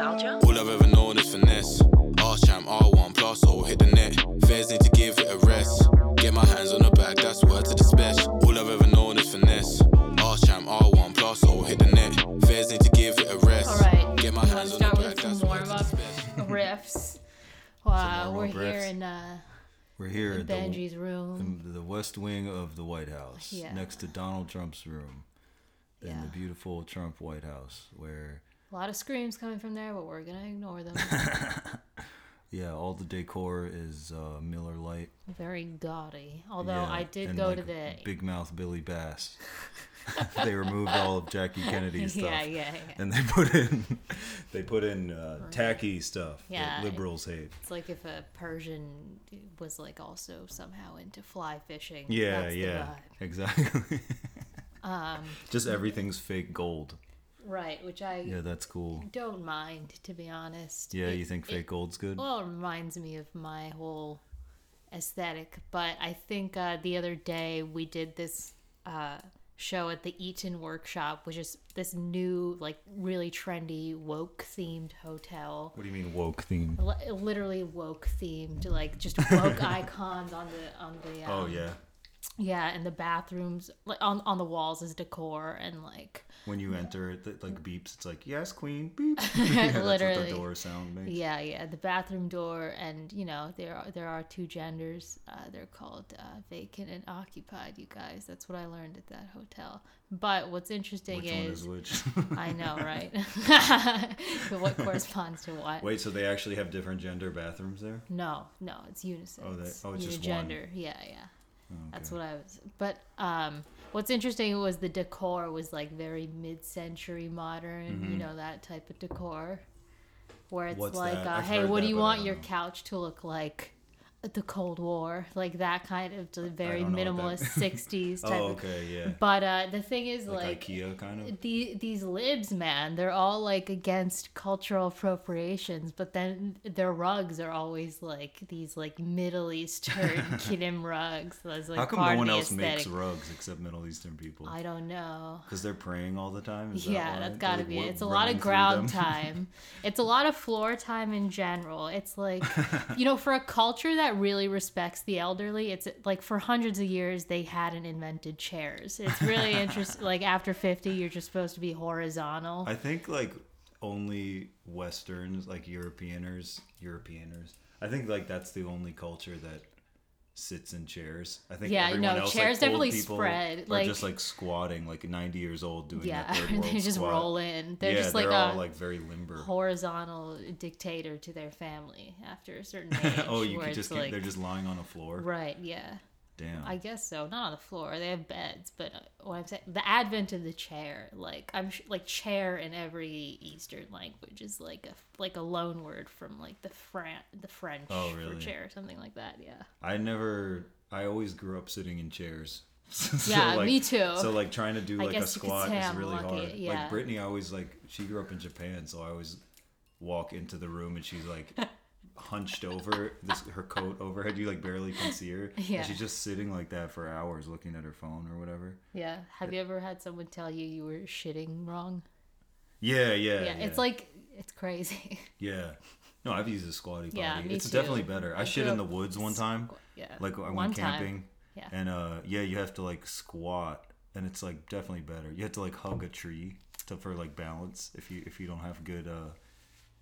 Nostalgia? All I've ever known is finesse. Arse champ, R1 plus, or hit the net. Fairs need to give it a rest. Get my hands on the bag, that's word to the special. All I've ever known is finesse. Arse champ, R1 plus, or hit the net. Fairs need to give it a rest. All right. Get my You wanna hands on start the with bag, some that's word warm to the up special. riffs. Wow, Some we're warm-up here riffs. in uh, We're here in at the, Benjy's room. in the West Wing of the White House, Yeah. next to Donald Trump's room, in Yeah. the beautiful Trump White House, where A lot of screams coming from there, but we're gonna ignore them. yeah, all the decor is uh, Miller Lite. Very gaudy. Although yeah, I did go like, to the Big Mouth Billy Bass. they removed all of Jackie Kennedy's stuff. yeah, yeah, yeah. And they put in, they put in uh, tacky stuff Yeah. that liberals hate. It's like if a Persian was like also somehow into fly fishing. Yeah, yeah, exactly. Um, Just everything's fake gold. Right, which I Yeah, that's cool. don't mind to be honest. Yeah, It- you think it- fake gold's good? Well, it reminds me of my whole aesthetic. But I think uh, the other day we did this uh, show at the Eaton Workshop, which is this new, like, really trendy woke themed hotel. What do you mean woke theme? Li- Literally woke themed, like just woke icons on the on the. Um, Oh yeah. Yeah, and the bathrooms, like on on the walls, is decor and like When you enter it, it like beeps. It's like yes, queen. Beep. That's what Literally. the door sound makes. Yeah, yeah, the bathroom door, and you know there are there are two genders. Uh, they're called uh, vacant and occupied. You guys, that's what I learned at that hotel. But what's interesting Which is, is which? I know, right? what corresponds to what? Wait, so they actually have different gender bathrooms there? No, no, it's unisex. Oh, they- oh, it's just one. Yeah, Yeah, yeah. That's what I was. But um, what's interesting was the decor was like very mid-century modern. You know that type of decor, where it's Mm-hmm. What's like, uh, hey, what do you want your couch to look like? The Cold War, like that kind of the very don't know what minimalist '60s type. Oh, of, okay, yeah. But uh, the thing is, Like, like, IKEA kind of. the, these libs, man, they're all like against cultural appropriations, but then their rugs are always like these like Middle Eastern kilim rugs. That's like How come no one else makes rugs except Middle Eastern people? I don't know. Because they're praying all the time. Is that yeah, that's They're, got to like, be it. It's a lot of ground time. It's a lot of floor time in general. It's like, you know, for a culture that really respects the elderly, it's like for hundreds of years they hadn't invented chairs. It's really interesting. Like after 50, you're just supposed to be horizontal. I think like only Westerns, like Europeaners, Europeaners. I think like that's the only culture that sits in chairs. I think Yeah, everyone no, else, chairs like, definitely people spread, like- just like squatting, like ninety years old, doing yeah, that third world they just squat. roll in. They're yeah, just like they're a all like very limber. horizontal dictator to their family after a certain age. oh, you could just like, they're just lying on a floor. right. Yeah. Damn. I guess so. Not on the floor. They have beds, but uh, what I'm saying, the advent of the chair, like I'm sh- like chair in every Eastern language is like a like a loan word from like the Fran the French Oh, for really? chair, something like that. Yeah. I never. I always grew up sitting in chairs. So, Yeah, me too. So like trying to do like a guess you could squat is I'm really lucky, hard. yeah. Like Brittany, I always like she grew up in Japan, so I always walk into the room and she's like hunched over this her coat over overhead. You like barely can see her. Yeah. And she's just sitting like that for hours looking at her phone or whatever. Yeah. Have you ever had someone tell you you were shitting wrong? Yeah, yeah. Yeah. It's like it's crazy. Yeah. No, I've used a squatty potty. Yeah, it's too. definitely better. I, I shit in the woods one time. Yeah. Like I went camping. Yeah. And uh yeah, you have to like squat and it's like definitely better. You have to like hug a tree to for like balance if you if you don't have good uh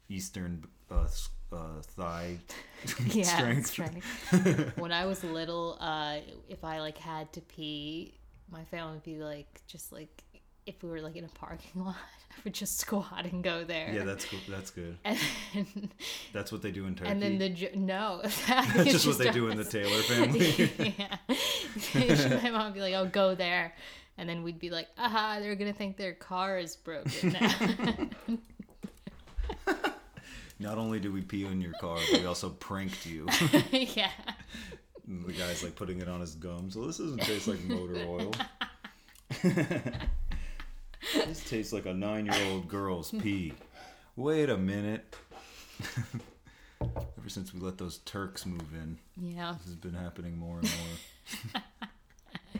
eastern uh, uh thigh yeah, strength. strength. when I was little, uh, if I like had to pee, my family would be like, just like if we were like in a parking lot, I would just squat and go there. Yeah, that's good. That's good. and then, That's what they do in Turkey. and then the no, that's just what they do in the Taylor family. yeah. my mom would be like, "Oh, go there," and then we'd be like, "Aha, they're gonna think their car is broken now." Not only do we pee in your car, but we also pranked you. yeah. And the guy's like putting it on his gum. So this doesn't taste like motor oil. this tastes like a nine-year-old girl's pee. Wait a minute. Ever since we let those Turks move in, Yeah. this has been happening more and more.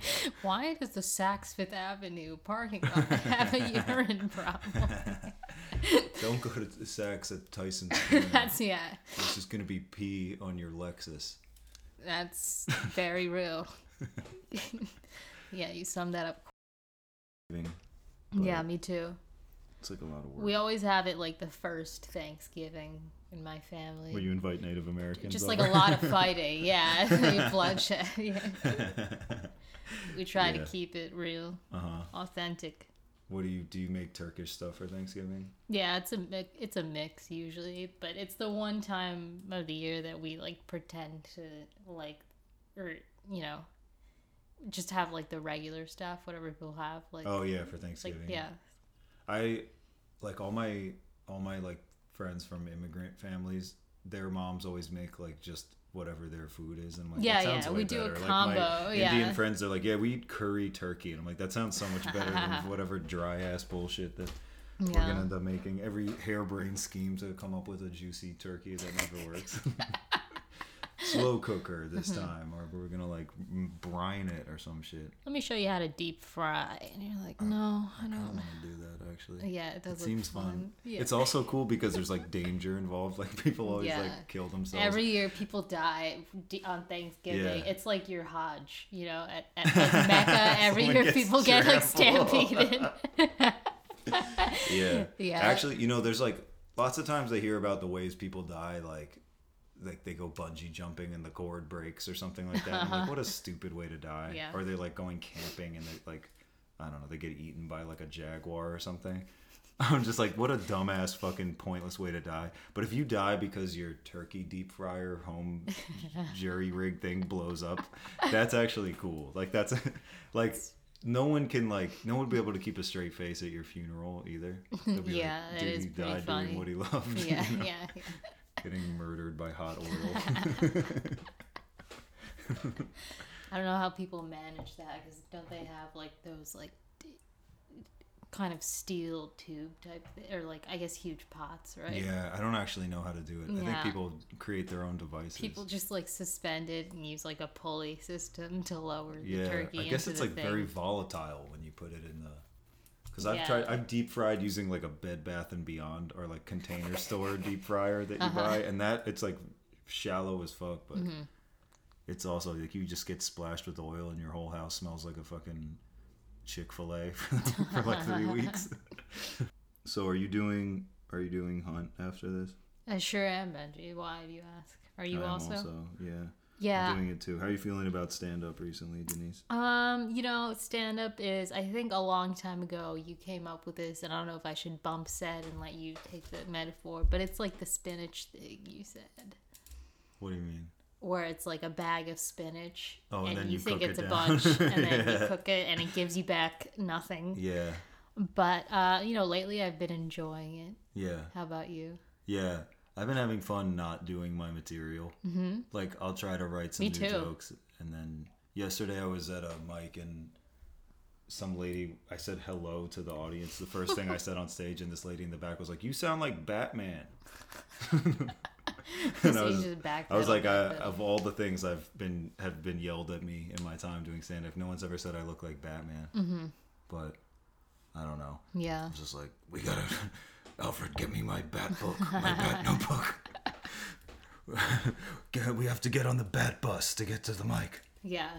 Why does the Saks Fifth Avenue parking lot have a urine problem? Don't go to Saks at Tyson's. That's yeah. It's just gonna be pee on your Lexus. That's very real. yeah, you summed that up. Yeah, me too. It's like a lot of work. We always have it like the first Thanksgiving in my family. Where you invite Native Americans. Just like a lot of fighting, yeah, bloodshed. Yeah. We try Yeah. to keep it real, uh-huh. authentic. What do you do? You make Turkish stuff for Thanksgiving? Yeah, it's a it's a mix usually, but it's the one time of the year that we like pretend to like, or you know, just have like the regular stuff, whatever people have. Like, Oh yeah, for like Thanksgiving. yeah, I like all my all my like friends from immigrant families. Their moms always make like just whatever their food is, and like, Yeah, that sounds yeah, we do a better. combo, Like my yeah. Indian friends are like, yeah, we eat curry turkey, and I'm like, that sounds so much better than whatever dry ass bullshit that we're gonna end up making. Every harebrained scheme to come up with a juicy turkey that never works. Slow cooker this Mm-hmm. time, or we're gonna like brine it or some shit. let me show you how to deep fry, and you're like, no, I I don't. want to do that actually. Yeah, it does. It look seems fun. Yeah. It's also cool because there's like danger involved. Like people always Yeah. like kill themselves. Every year, people die on Thanksgiving. Yeah. It's like your Hajj, you know, at, at like Mecca. Every year, people get like stampeded. yeah. Yeah. Actually, you know, there's like lots of times I hear about the ways people die, like like they go bungee jumping and the cord breaks or something like that. I'm like, what a stupid way to die. Yeah. Or they like going camping and they like I don't know, they get eaten by like a jaguar or something. I'm just like, what a dumbass fucking pointless way to die. But if you die because your turkey deep fryer home jury rig thing blows up, that's actually cool. Like that's like no one can like no one would be able to keep a straight face at your funeral either. Yeah, like, that is he pretty funny. doing what he loved. yeah, you know, yeah, yeah. Getting murdered by hot oil. I don't know how people manage that because don't they have like those like d- kind of steel tube type thi- or like I guess huge pots, right? yeah, I don't actually know how to do it. I think people create their own devices. People just like suspend it and use like a pulley system to lower the yeah, turkey. I guess into it's the like thing. very volatile when you put it in the. Because I've Yeah. tried, I've deep fried using like a Bed Bath and Beyond or like container store deep fryer that you Uh-huh. buy, and that it's like shallow as fuck, but Mm-hmm. it's also like you just get splashed with oil and your whole house smells like a fucking Chick Fil A for like three weeks. so are you doing? Are you doing hunt after this? I sure am, Benjy. Why do you ask? Are you I'm also? yeah. Yeah. Doing it too. How are you feeling about stand up recently, Denise? Um, you know, stand up is I think a long time ago you came up with this and I don't know if I should bump said and let you take the metaphor, but it's like the spinach thing you said. What do you mean? Where it's like a bag of spinach Oh, and and, then you, you think it's it a bunch and then Yeah. you cook it and it gives you back nothing. Yeah, But uh, you know, lately I've been enjoying it. yeah. How about you? Yeah, I've been having fun not doing my material. Mm-hmm. Like I'll try to write some Me new too. jokes, and then yesterday I was at a mic and some lady. I said hello to the audience. The first thing I said on stage, and this lady in the back was like, "You sound like Batman." and I So you was, back I was like, I, up a bit. of all the things I've been have been yelled at me in my time doing stand up, no one's ever said I look like Batman. Mm-hmm. But I don't know. yeah. I was just like, we gotta, Alfred, get me my bat book, my bat notebook. We have to get on the bat bus to get to the mic. Yeah.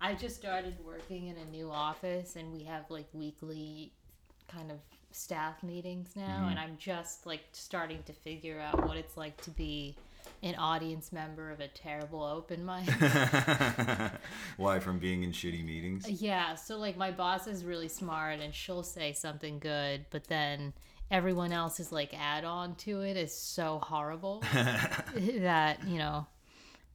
I just started working in a new office and we have like weekly kind of staff meetings now mm-hmm. and I'm just like starting to figure out what it's like to be an audience member of a terrible open mic. Why? From being in shitty meetings? yeah, so like my boss is really smart and she'll say something good, but then everyone else's like add on to it is so horrible that, you know,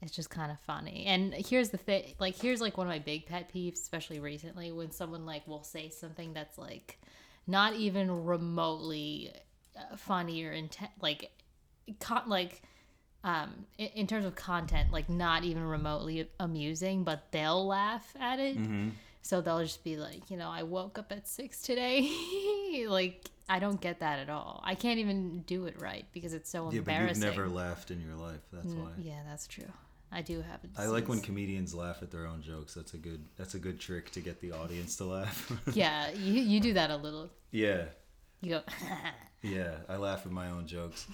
it's just kind of funny. And here's the thing, like here's like one of my big pet peeves, especially recently when someone like will say something that's like not even remotely uh, funny or intent like con- like um in, in terms of content like not even remotely amusing but they'll laugh at it so they'll just be like you know i woke up at six today like i don't get that at all i can't even do it right because it's so Yeah, but you've never laughed in your life. That's why. yeah that's true i do have a I like when comedians laugh at their own jokes. That's a good. That's a good trick to get the audience to laugh. yeah you, you do that a little yeah. You go. Yeah, I laugh at my own jokes.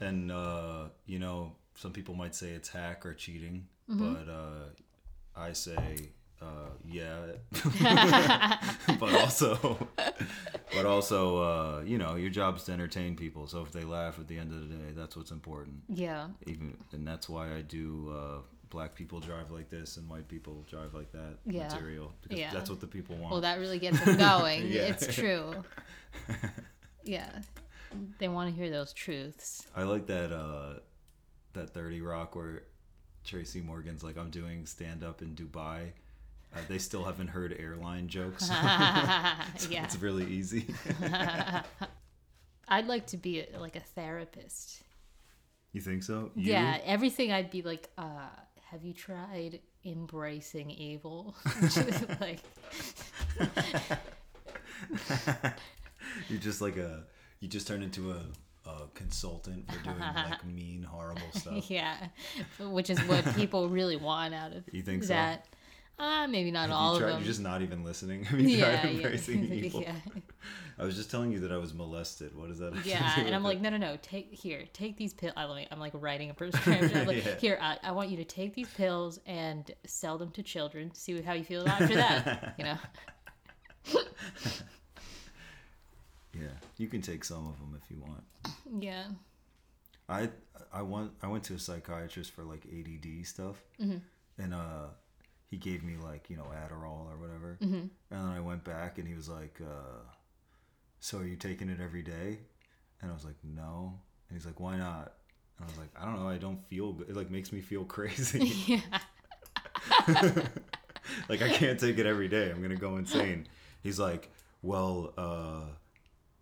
and uh, you know, some people might say it's hack or cheating, Mm-hmm. but uh, I say uh, yeah. but also but also uh, you know, your job is to entertain people. So if they laugh at the end of the day, that's what's important. yeah. Even and that's why I do uh, black people drive like this and white people drive like that Yeah. material because Yeah. that's what the people want. Well, that really gets them going. Yeah. It's true. Yeah. They want to hear those truths. I like that uh that 30 Rock where Tracy Morgan's like I'm doing stand up in Dubai. Uh, they still haven't heard airline jokes. yeah. It's really easy. I'd like to be a, like a therapist. you think so? You? Yeah, everything I'd be like, uh, have you tried embracing evil? Like, You're just like a you just turn into a, a consultant for doing like mean horrible stuff. yeah, which is what people really want out of You think so? Uh, maybe not Have all you of tried, them. You're just not even listening. Have you yeah, tried yeah, embracing evil? yeah, I was just telling you that I was molested. What is that? yeah. And I'm with like, no, no, no. Take here, take these pills. I'm like, I'm like writing a prescription. I'm like, Yeah. Here, I, I want you to take these pills and sell them to children. See how you feel after that. You know. Yeah, you can take some of them if you want. Yeah. I I went I went to a psychiatrist for like ADD stuff, Mm-hmm. and uh, he gave me like you know Adderall or whatever, Mm-hmm. and then I went back and he was like, uh, "So are you taking it every day?" And I was like, "No," and he's like, "Why not?" And I was like, "I don't know. I don't feel good. It like makes me feel crazy. Yeah. like I can't take it every day. I'm gonna go insane." He's like, "Well." uh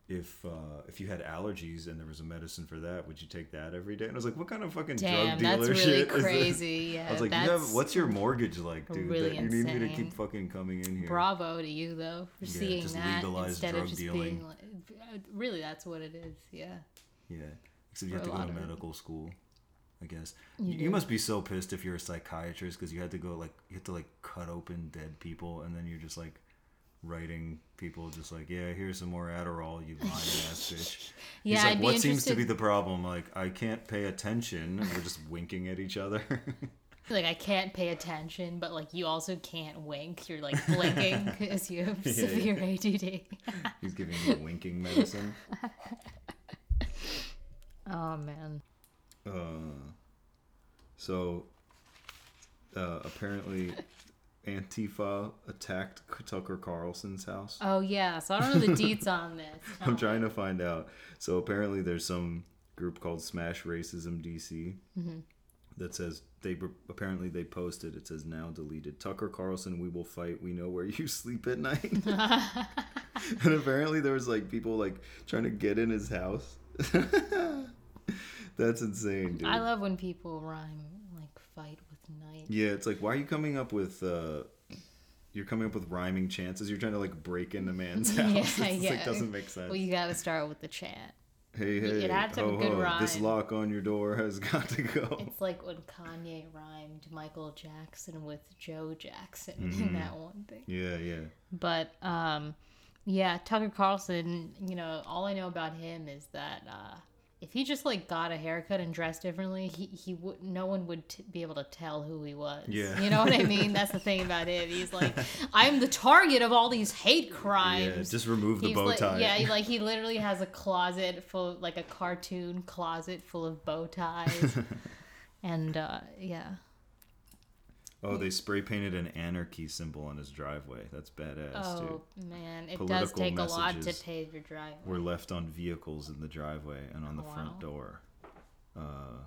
if uh, if you had allergies and there was a medicine for that, would you take that every day? And I was like, what kind of fucking Damn, drug dealer that's really shit is this? crazy. Yeah, I was like, you have, what's your mortgage like, dude? really that you need me to keep fucking coming in here. bravo to you though for Yeah, seeing just that legalize instead drug of just dealing. being like, really that's what it is. Yeah. Yeah, except you have to go to of it. medical school. I guess You you, you must be so pissed if you're a psychiatrist because you had to go like you had to like cut open dead people and then you're just like writing people just like yeah here's some more Adderall you lying ass bitch. Yeah, He's like I'd what seems to be the problem like I can't pay attention we're just winking at each other. Like I can't pay attention, but like you also can't wink. You're like blinking because you have yeah. severe ADD. He's giving me winking medicine. oh man. Uh, so uh, apparently Antifa attacked Tucker Carlson's house. Oh yeah. So I don't know the deets on this. I'm trying to find out. So apparently there's some group called Smash Racism DC mm-hmm. that says they apparently they posted it says now deleted Tucker Carlson we will fight we know where you sleep at night. and apparently there was like people like trying to get in his house. That's insane, dude. I love when people rhyme like fight night. Yeah, it's like why are you coming up with uh you're coming up with rhyming chances. You're trying to like break into man's house. Yeah, It's yeah. like doesn't make sense. Well, you got to start with the chant. hey, hey, it had a ho, good ho, this lock on your door has got to go. It's like when Kanye rhymed Michael Jackson with Joe Jackson Mm-hmm. in that one thing. Yeah, yeah. But um, yeah, Tucker Carlson. You know, all I know about him is that uh, if he just like got a haircut and dressed differently, he he would no one would t- be able to tell who he was. Yeah. you know what I mean. That's the thing about him. He's like, I'm the target of all these hate Yeah, crimes. just remove the He's bow like, tie. yeah, he, like he literally has a closet full, like a cartoon closet full of bow ties, and uh, yeah, oh, they spray painted an anarchy symbol on his driveway. That's badass, oh dude. man, it does Political take a lot to pave your driveway. Were left on vehicles in the driveway and on the Wow. front door. Uh,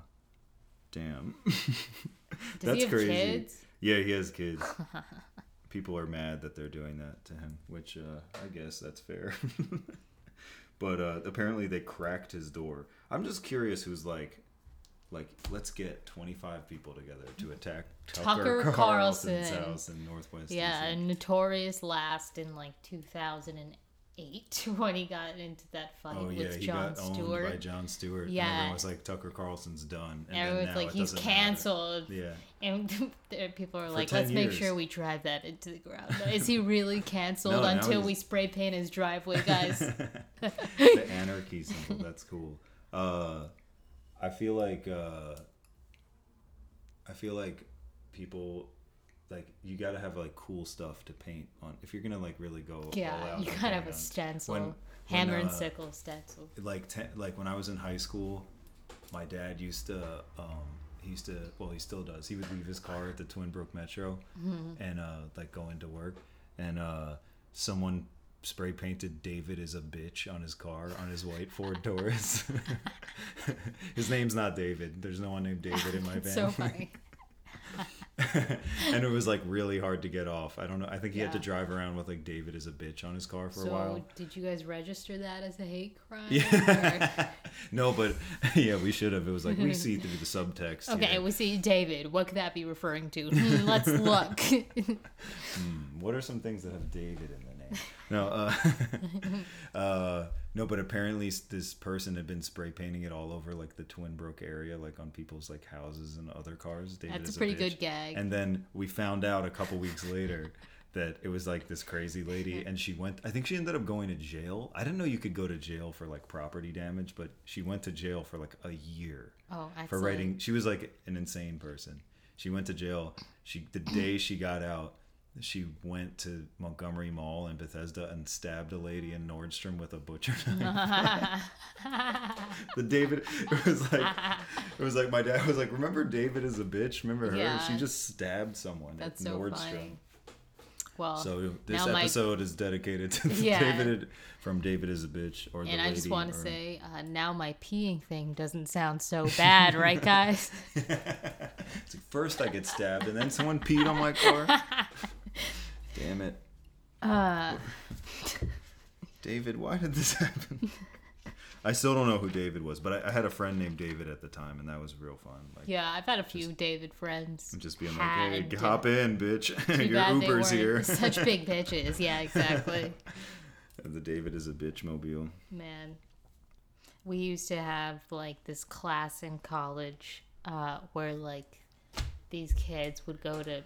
damn. Does That's he have crazy. kids? Yeah, he has kids. People are mad that they're doing that to him, which uh, I guess that's fair. but uh, apparently they cracked his door. I'm just curious who's like, like let's get 25 people together to attack Tucker, Tucker Carlson's Carlson. house in Northwest. Yeah, DC. notorious last in like 2008 when he got into that fight Oh yeah, with he Jon Stewart. by Jon Stewart. Yeah. and everyone was like Tucker Carlson's done. And then Everyone's now like he's doesn't matter. canceled. Yeah. And people are like, let's make sure we drive that into the ground. Is he really canceled No, until we spray paint his driveway, guys? the anarchy symbol. That's cool. Uh, I feel like uh, I feel like people like you got to have like cool stuff to paint on if you're gonna like really go all yeah, you gotta have a stencil. when- Hammer when, and uh, sickle stencil. like ten, like when I was in high school, my dad used to um he used to well he still does. He would leave his car at the Twinbrook Metro Mm-hmm. and uh like go into work and uh someone spray painted David is a bitch on his car on his white Ford Taurus. his name's not David. There's no one named David in my family. so funny. and it was like really hard to get off. I don't know. I think he had to drive around with like David is a bitch on his car for so, a while. did you guys register that as a hate crime? Yeah. no, but yeah, we should have. It was like we see through the subtext. Okay, here. we see David. What could that be referring to? Hmm, Let's look. What are some things that have David in? No, uh, uh, no, but apparently this person had been spray painting it all over like the Twinbrook area, like on people's like houses and other cars. That's a pretty bitch. good gag. And then we found out a couple weeks later that it was like this crazy lady, and she went. I think she ended up going to jail. I didn't know you could go to jail for like property damage, but she went to jail for like a year oh, excellent. for writing. She was like an insane person. She went to jail. She the day she got out, she went to Montgomery Mall in Bethesda and stabbed a lady in Nordstrom with a butcher knife. the David it was like it was like my dad was like, remember David is a bitch? Remember her? Yeah. She just stabbed someone That's at so Nordstrom. funny. Well, So this now my- episode is dedicated to Yeah. David from David is a bitch or the and I just want to or- say, uh, now my peeing thing doesn't sound so bad, right, guys? It's like, first I get stabbed and then someone peed on my car. Damn it. Uh, David, why did this happen? I still don't know who David was, but I, I had a friend named David at the time, and that was real fun. Like, yeah, I've had a few David friends. just being like, "Hey, hop in, bitch! Your Uber's here." Such big bitches. Yeah, exactly. the David is a bitch mobile. Man, we used to have like this class in college uh, where like these kids would go to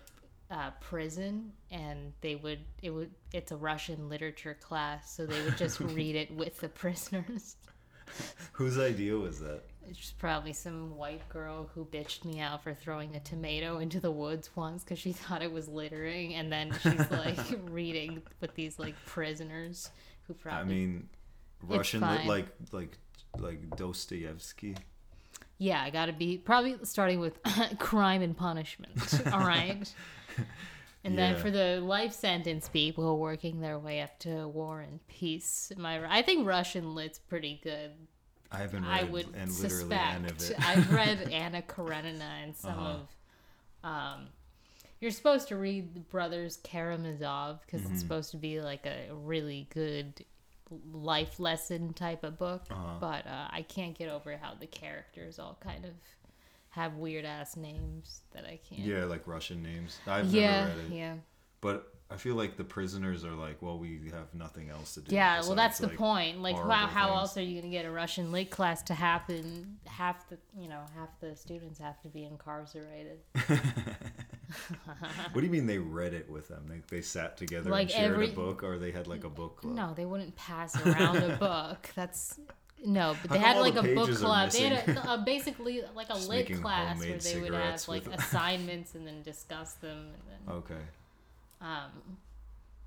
uh, prison and they would it would it's a Russian literature class, so they would just read it with the prisoners. Whose idea was that? It's probably some white girl who bitched me out for throwing a tomato into the woods once because she thought it was littering, and then she's like reading with these like prisoners who probably. I mean, Russian fine. like like like Dostoevsky. yeah, I gotta be probably starting with crime and punishment. All right. And then for the life sentence people working their way up to war and peace, am I think Russian lit's pretty good. I haven't read I would and literally any of suspect. it. I've read Anna Karenina and some Uh-huh. of. Um, you're supposed to read the Brothers Karamazov because Mm-hmm. it's supposed to be like a really good life lesson type of book. Uh-huh. But uh, I can't get over how the characters all kind of have weird ass names that I can't. yeah, like Russian names. I've yeah, never read it, yeah. but I feel like the prisoners are like, well, we have nothing else to do. Yeah, well, that's the point. Like, how, how things. else are you going to get a Russian lit class to happen? Half the, you know, half the students have to be incarcerated. What do you mean they read it with them? They, they sat together Like and shared every- a book, or they had like a book club? No, they wouldn't pass around a book. That's no, but they had like the a book club. They had a, a basically like a lit class where they would have like with- assignments and then discuss them. And then, Okay, um,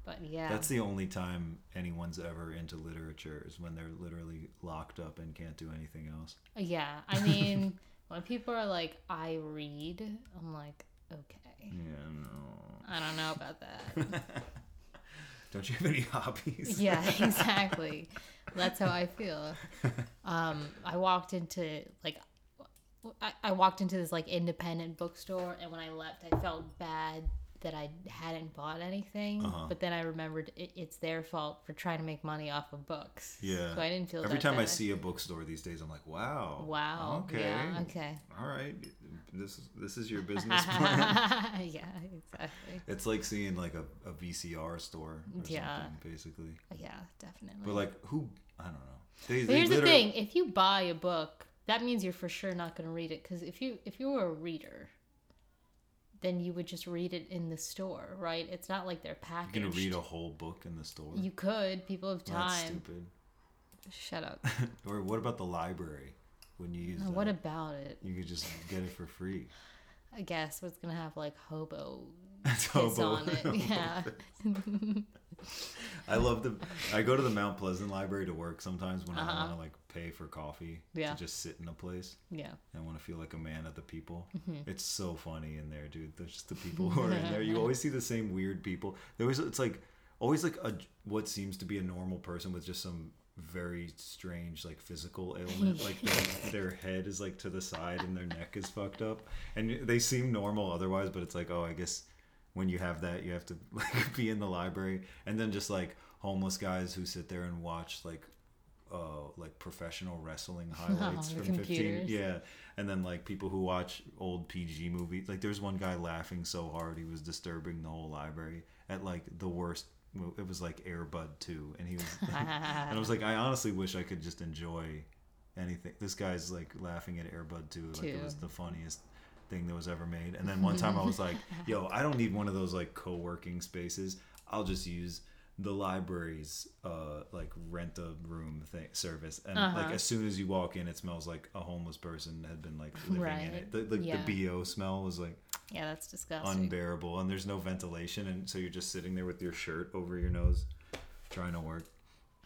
but yeah, that's the only time anyone's ever into literature is when they're literally locked up and can't do anything else. yeah. I mean, when people are like, "I read," I'm like, okay. Yeah, no. I don't know about that. Don't you have any hobbies? yeah, exactly. That's how I feel. Um, I walked into like I, I walked into this like independent bookstore, and when I left, I felt bad that I hadn't bought anything, Uh-huh. but then I remembered it, it's their fault for trying to make money off of books. Yeah. So I didn't feel Every time I see a bookstore these days, I'm like, wow. Wow. Okay. Yeah. Okay. All right. This is this is your business plan. yeah. Exactly. it's like seeing like a, a VCR store or Yeah. something, basically. Yeah. Definitely. But like, who? I don't know. They, But here's the thing: if you buy a book, that means you're for sure not going to read it. Because if you if you were a reader, then you would just read it in the store, right? It's not like they're You're packaged. gonna read a whole book in the store. You could. People have Well, That's stupid. Shut up. Or what about the library? When you use Uh, that? what about it? you could just get it for free. I guess what's gonna have like hobo Hobo- on it. Yeah. I love the. I go to the Mount Pleasant Library to work sometimes when I Uh-huh. want to like pay for coffee Yeah. to just sit in a place. yeah. I want to feel like a man at the people. Mm-hmm. It's so funny in there, dude. There's just the people who are in there. You always see the same weird people. There was it's like always like a what seems to be a normal person with just some very strange like physical ailment like their, their head is like to the side and their neck is fucked up and they seem normal otherwise but it's like oh i guess when you have that you have to like be in the library. And then just like homeless guys who sit there and watch like uh like professional wrestling highlights the from 15 yeah. And then like people who watch old pg movies. Like there's one guy laughing so hard he was disturbing the whole library at like the worst it was like airbud 2 and he was and i was like i honestly wish i could just enjoy anything. This guy's like laughing at airbud 2 like it was the funniest thing that was ever made. And then one time i was like yo i don't need one of those like co-working spaces. I'll just use the library's uh like rent a room thing service. And like Uh-huh. as soon as you walk in it smells like a homeless person had been like living in it. The, the, Yeah. the bo smell was like Yeah, that's disgusting. unbearable. And there's no ventilation. And so you're just sitting there with your shirt over your nose trying to work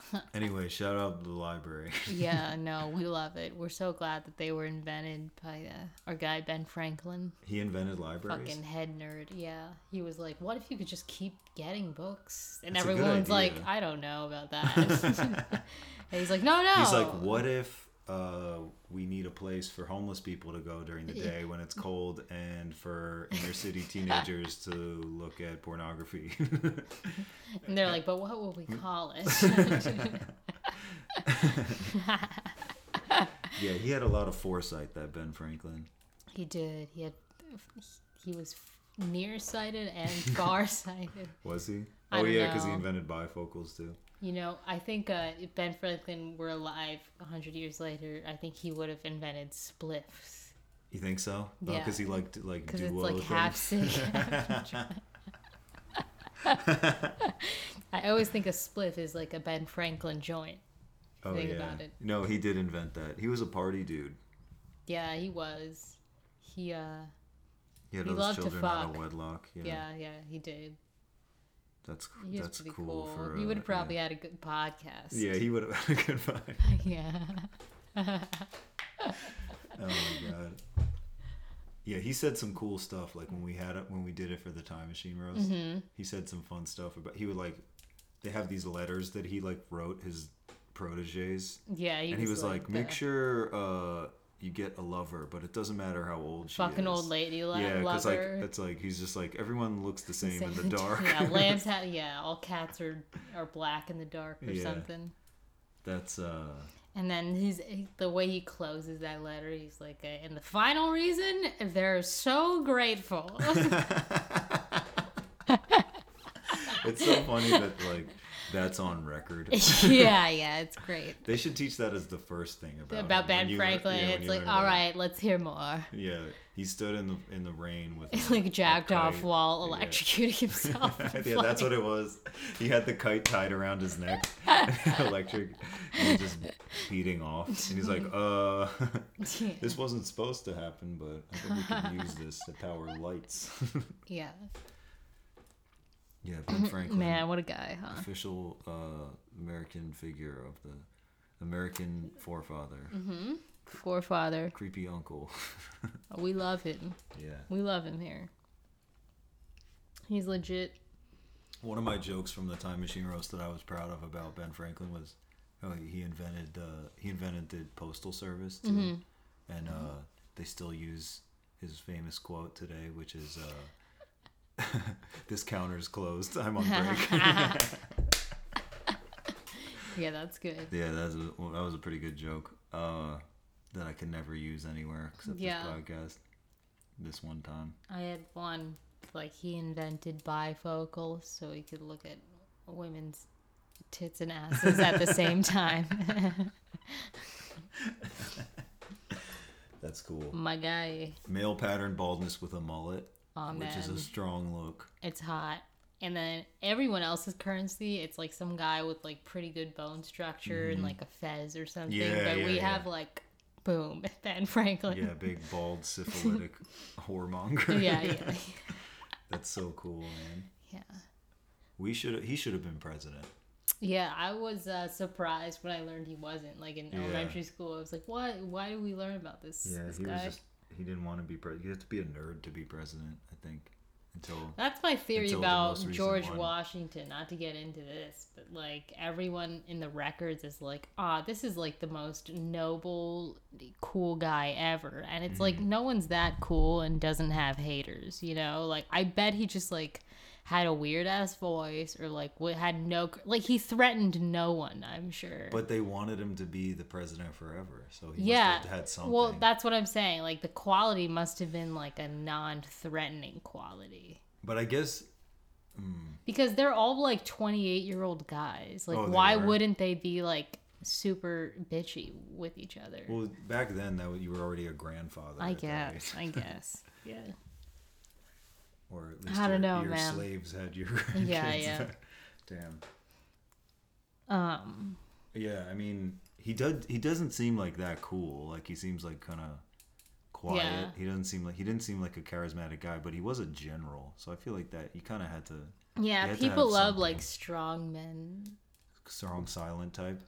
anyway shout out the library yeah, no, we love it. We're so glad that they were invented by uh, our guy Ben Franklin, he invented libraries fucking head nerd. Yeah, he was like, "What if you could just keep getting books?" And That's everyone's like, "I don't know about that." and he's like, "No, no." he's like what if uh, we need a place for homeless people to go during the day when it's cold and for inner city teenagers to look at pornography And they're like, "But what will we call it?" yeah he had a lot of foresight that ben franklin he did. He had. He was nearsighted and farsighted. was he oh yeah because he invented bifocals too You know, I think uh, if Ben Franklin were alive a hundred years later, I think he would have invented spliffs you think so Yeah. because he liked to like because do it's like half sick. I always think a spliff is like a Ben Franklin joint. Oh yeah. No, he did invent that. He was a party dude. Yeah, he was. He uh, He had He those loved to children out of wedlock. Yeah, yeah, yeah, he did. That's He that's cool, cool. for. he uh, would have probably Yeah. had a good podcast. Yeah, he would have had a good vibe. yeah. Oh my god. Yeah, he said some cool stuff. Like when we had it, when we did it for the time machine roast, Mm-hmm. he said some fun stuff about. He would like, they have these letters that he like wrote his proteges, Yeah, he and was he was like, make the sure uh you get a lover, but it doesn't matter how old she fucking is. old lady lo- Yeah, because like it's like he's just like everyone looks the same in the dark. yeah, lambs have yeah, all cats are are black in the dark or Yeah. something. That's uh And then he's the way he closes that letter, he's like, uh, and the final reason they're so grateful. it's so funny that like that's on record. yeah, yeah, it's great. They should teach that as the first thing about About Ben Franklin, yeah, it's like, all let's hear more. Yeah, he stood in the in the rain with a- like jacked off while Yeah. electrocuting himself. yeah, that's what it was. He had the kite tied around his neck, electric, and just beating off. And he's like, "Uh, Yeah. this wasn't supposed to happen, but I think we can use this to power lights." yeah. Yeah, Ben Franklin, Man, what a guy, huh? official uh, American figure of the American forefather, Mm-hmm. Forefather. creepy uncle. We love him. yeah. We love him here. He's legit. One of my jokes from the time machine roast that I was proud of about Ben Franklin was oh, he invented uh, he invented the postal service too, Mm-hmm. and uh, they still use his famous quote today, which is uh, this counter's closed. I'm on break. Yeah, that's good. yeah, that's a, well, that was a pretty good joke. Uh, that I could never use anywhere except Yeah. this podcast. This one time. I had one like he invented bifocals so he could look at women's tits and asses at the same time. That's cool. My guy, Male pattern baldness with a mullet, which is a strong look. it's hot. And then everyone else's currency, it's like some guy with like pretty good bone structure and like a fez or something. Mm-hmm. Yeah, but yeah, we yeah. have like, boom, Ben Franklin. Yeah, big bald syphilitic whoremonger. yeah, yeah, That's so cool, man. yeah. We should he should have been president. Yeah, I was uh, surprised when I learned he wasn't. Like in Yeah. elementary school, I was like, "What? Why do we learn about this?" Yeah, this he guy? was just he didn't want to be president. You have to be a nerd to be president, I think. Until That's my theory about George one. Washington. Not to get into this, but like everyone in the records is like, "Ah, this is like the most noble, cool guy ever," and it's like Mm-hmm. no one's that cool and doesn't have haters. You know, like I bet he just like had a weird ass voice or like what had no like he threatened no one. I'm sure. But they wanted him to be the president forever, so he yeah must have had something. well that's what i'm saying like the quality must have been like a non-threatening quality but I guess hmm. because they're all like 28 year old guys like Oh, why were? wouldn't they be like super bitchy with each other well back then that you were already a grandfather. i guess i guess yeah or at least I don't your, know, your man. slaves had your Yeah, yeah. Damn. um Yeah, I mean, he does. He doesn't seem like that cool. Like he seems like kind of quiet. Yeah. He doesn't seem like he didn't seem like a charismatic guy, but he was a general. So I feel like that you kind of had to yeah had people have love something. like strong men strong silent type.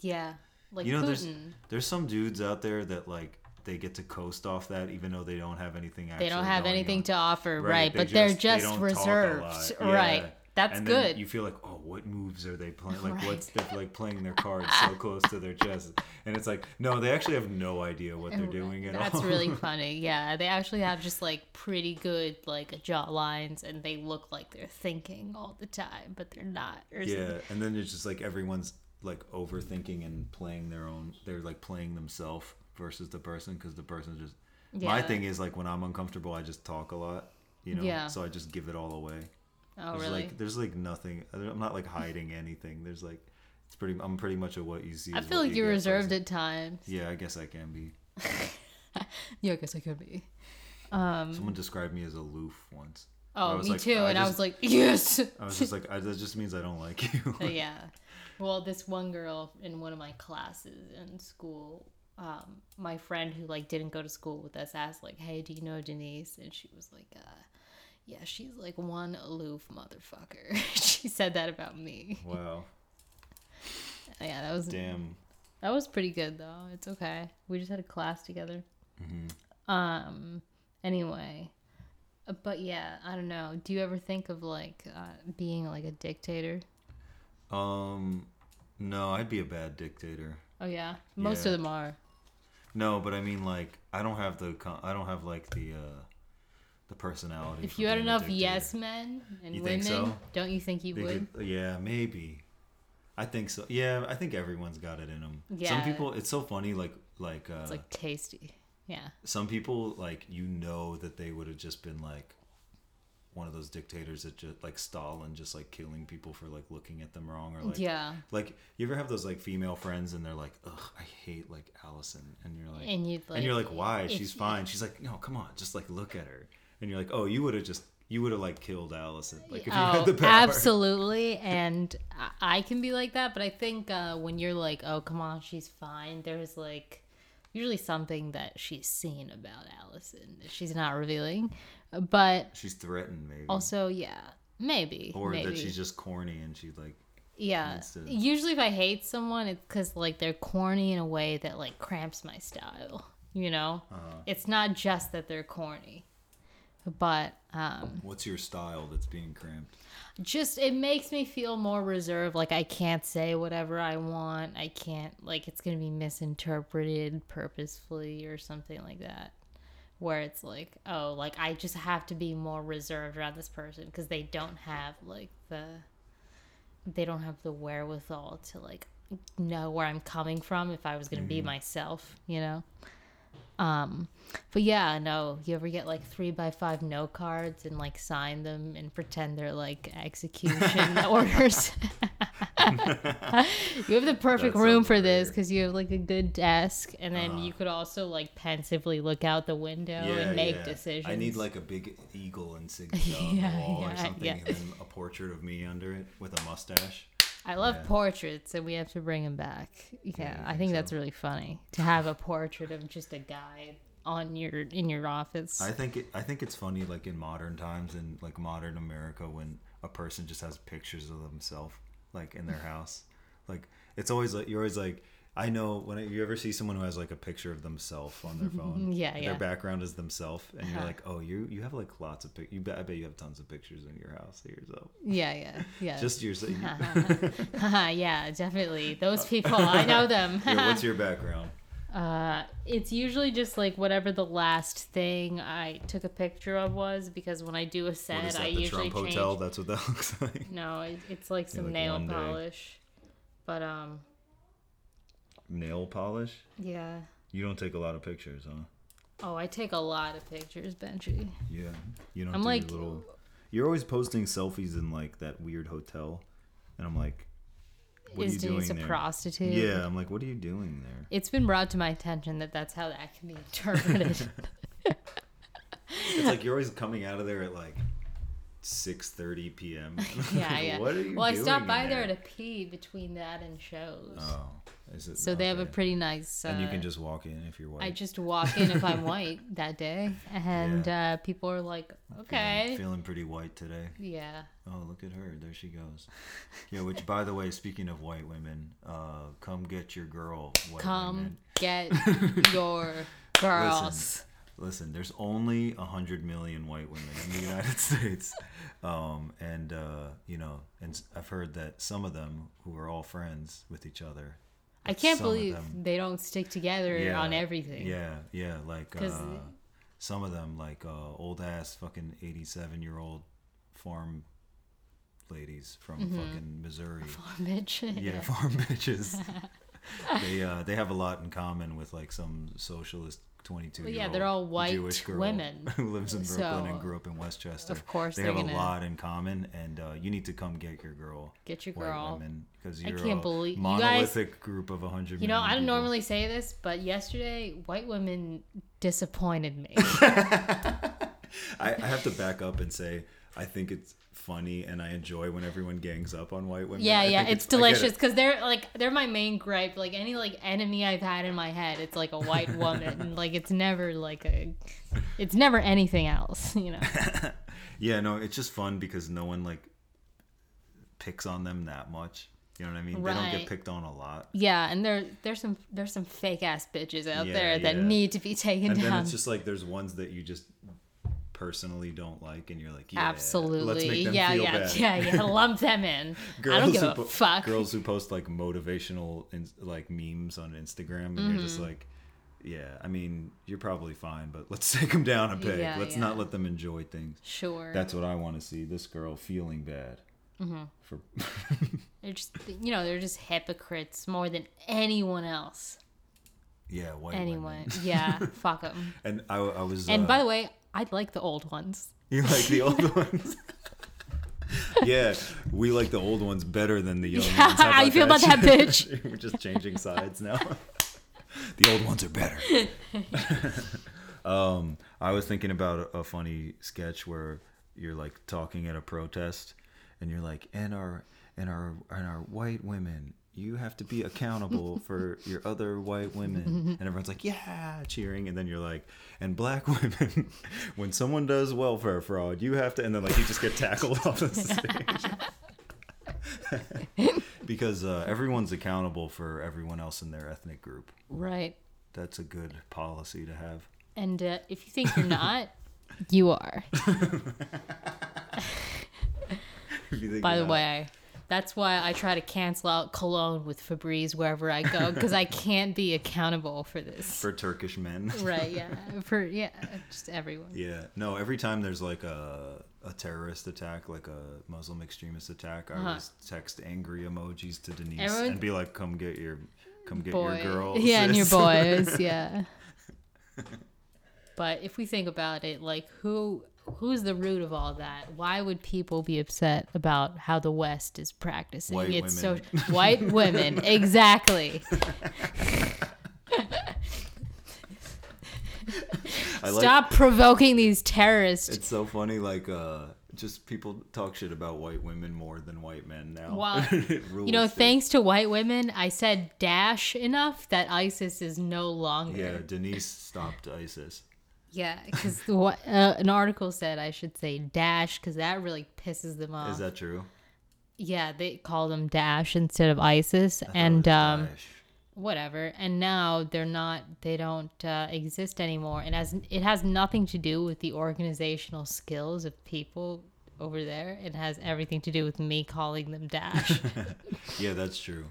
yeah like You know, there's Putin. there's some dudes out there that like they get to coast off that even though they don't have anything. Actually they don't have anything on. to offer right, Right, but they they're just- they just don't talk a reserved lot. right that's and then good You feel like, oh, what moves are they playing? Like, Right. what's they're like playing their cards so close to their chest, and it's like, no, they actually have no idea what they're doing at That's all. That's really funny. Yeah, they actually have just like pretty good like jaw lines, and they look like they're thinking all the time, but they're not. Or yeah, and then it's just like everyone's like overthinking and playing their own. They're like playing themselves versus the person because the person just. My thing is like when I'm uncomfortable, I just talk a lot. You know, Yeah. so I just give it all away. Oh, there's really? like there's like nothing. I'm not like hiding anything. There's like it's pretty. I'm pretty much a what you see. I feel like you you're reserved person. at times. Yeah, I guess I can be. Yeah, I guess I could be. Um. Someone described me as aloof once. Oh, me like- too. I and I was like, yes. I was just like, I, that just means I don't like you. yeah. Well, this one girl in one of my classes in school, um, my friend who like didn't go to school with us asked like, "Hey, do you know Denise?" And she was like, uh, "Yeah, she's like one aloof motherfucker." she said that about me. wow. Yeah, that was Damn. that was pretty good though. It's okay. We just had a class together. Mm-hmm. Um. Anyway. Uh, But yeah, I don't know. Do you ever think of like uh, being like a dictator? Um, no, I'd be a bad dictator. Oh yeah, most Yeah. of them are. No, but I mean, like, I don't have the, con- I don't have like the, uh, the personality. If you had enough yes men and You women, think so? don't you think you They would? could- yeah, maybe. I think so. Yeah, I think everyone's got it in them. Yeah. Some people, it's so funny. Like, like, uh, It's like tasty. Yeah. some people, like, you know that they would have just been like one of those dictators that just like Stalin, just like killing people for like looking at them wrong or like yeah. Like you ever have those like female friends and they're like, "Ugh, I hate like Allison," and you're like, And you'd like and you're like, "Why? She's fine." She's like, "No, come on, just like look at her." And you're like, "Oh, you would have just you would have like killed Allison, like if you Oh, had the power." absolutely. And I- I can be like that, but I think uh, when you're like, oh, come on, she's fine, there's like usually something that she's seen about Allison that she's not revealing. But She's threatened, maybe, also, yeah, maybe. or maybe. that she's just corny and she like, Yeah. to- Usually, if I hate someone, it's because like they're corny in a way that like cramps my style. You know, Uh-huh. it's not just that they're corny, but um, "What's your style that's being cramped?" just it makes me feel more reserved. Like I can't say whatever I want. I can't like it's gonna be misinterpreted purposefully or something like that. Where it's like, oh, like I just have to be more reserved around this person because they don't have like the they don't have the wherewithal to like know where I'm coming from if I was going to be myself, you know. Um, but yeah, no, you ever get like three by five note cards and like sign them and pretend they're like execution orders? you have the perfect That room for this because you have like a good desk, and then you uh-huh. could also like pensively look out the window and make decisions. I need like a big eagle insignia on Yeah, the wall or something, yeah. and then a portrait of me under it with a mustache. I love Yeah. portraits, and we have to bring them back. Yeah, you I think think that's really funny to have a portrait of just a guy on your in your office. I think it, I think it's funny, like in modern times in like modern America, when a person just has pictures of themselves, like in their house. Like it's always like you're always like. I know when you ever see someone who has like a picture of themselves on their phone, Yeah, yeah, their background is themselves, and you're Uh-huh. like, oh, you you have like lots of pic. You bet, I bet you have tons of pictures in your house of yourself. yeah, yeah, yeah. Just yourself. yeah, definitely. Those people, I know them. Yeah, what's your background? Uh, it's usually just like whatever the last thing I took a picture of was because when I do a set, that? I usually Trump change. Hotel? That's what that looks like. No, it, it's like some like nail polish, but um, Nail polish? yeah. You don't take a lot of pictures, huh? Oh, I take a lot of pictures, Benjy. Yeah. You don't I'm do like- your little. You're always posting selfies in like that weird hotel, and I'm like, what Is are you Denise doing a there? prostitute? Yeah, I'm like, what are you doing there? It's been brought to my attention that that's how that can be interpreted. It's like you're always coming out of there at like 6:30 p.m. yeah, yeah. What are you well, I stopped by in there to pee between that and shows. Oh, so they have a pretty nice. Uh, And you can just walk in if you're white. I just walk in if I'm white that day, and uh, people are like, "Okay, Feeling pretty white today. yeah." Oh, look at her. There she goes. Yeah, which, by the way, speaking of white women, uh, come get your girl, white Come women. get your girls. Listen, there's only 100 million white women in the United States. Um, and, uh, you know, and I've heard that some of them who are all friends with each other. I can't believe they don't stick together Yeah, on everything. Yeah, yeah. like uh, some of them, like uh, old ass fucking 87 year old farm ladies from Mm-hmm. fucking Missouri. Bitch. yeah, farm bitches. they uh, they have a lot in common with like some socialist twenty two. Well, yeah, they're all white Jewish girl women. who lives in Brooklyn So, and grew up in Westchester. of course they have a gonna- lot in common, and uh, you need to come get your girl. Get your white girl. women, because I you're can't a believe- you guys- monolithic group of a hundred. You know, I don't people. normally say this, but yesterday white women disappointed me. I, I have to back up and say I think it's funny and I enjoy when everyone gangs up on white women. yeah, I yeah, it's I get delicious it. because they're like they're my main gripe. Like any like enemy I've had in my head, it's like a white woman. like it's never like a, it's never anything else. You know. Yeah, no, it's just fun because no one like picks on them that much. You know what I mean? They don't get picked on a lot. Yeah, and there there's some there's some fake ass bitches out Yeah, there that yeah. need to be taken And then it's just like there's ones that you just personally don't like, and you're like, yeah, Let's Absolutely. make them yeah, feel yeah, bad. yeah, yeah. Lump them in. I don't give a po- fuck. Girls who post like motivational in, like memes on Instagram, and you're Mm-hmm. just like, yeah, I mean, you're probably fine, but let's take them down a peg. Yeah, let's yeah. not let them enjoy things. Sure. That's what I want to see. This girl feeling bad. Mm-hmm. For They're just you know they're just hypocrites more than anyone else. yeah, white Anyone. Yeah. fuck them. And I, I was. And uh, by the way, I like the old ones. You like the old ones? yeah, we like the old ones better than the young Yeah, ones. How you feel about that, bitch? We're just changing sides now. the old ones are better. um, I was thinking about a, a funny sketch where you're like talking at a protest, and you're like, and our and our and our white women. You have to be accountable for your other white women. And everyone's like, yeah, cheering. And then you're like, and black women, when someone does welfare fraud, you have to. And then, like, you just get tackled off the stage. because uh, everyone's accountable for everyone else in their ethnic group. Right. That's a good policy to have. And uh, if you think you're not, you are. If you think By the not- way, That's why I try to cancel out cologne with Febreze wherever I go because I can't be accountable for this. For Turkish men. right? Yeah. For yeah, just everyone. Yeah. No, every time there's like a a terrorist attack, like a Muslim extremist attack, I Uh-huh. always text angry emojis to Denise Everyone- and be like, "Come get your, come get Boy. your girl." Yeah, and your boys. Yeah. but if we think about it, like who who's the root of all that? Why would people be upset about how the West is practicing? White it's women. so white women, exactly. Like- Stop provoking these terrorists. It's so funny, like uh, just people talk shit about white women more than white men now. Well, You know, thanks to white women, I said Daesh enough that ISIS is no longer. Yeah. Denise stopped ISIS. Yeah, because uh, an article said I should say Daesh because that really pisses them off. Is that true? yeah, they call them Daesh instead of ISIS, I and um, whatever. And now they're not. They don't uh, exist anymore. And as it has nothing to do with the organizational skills of people over there. It has everything to do with me calling them Daesh. yeah, that's true.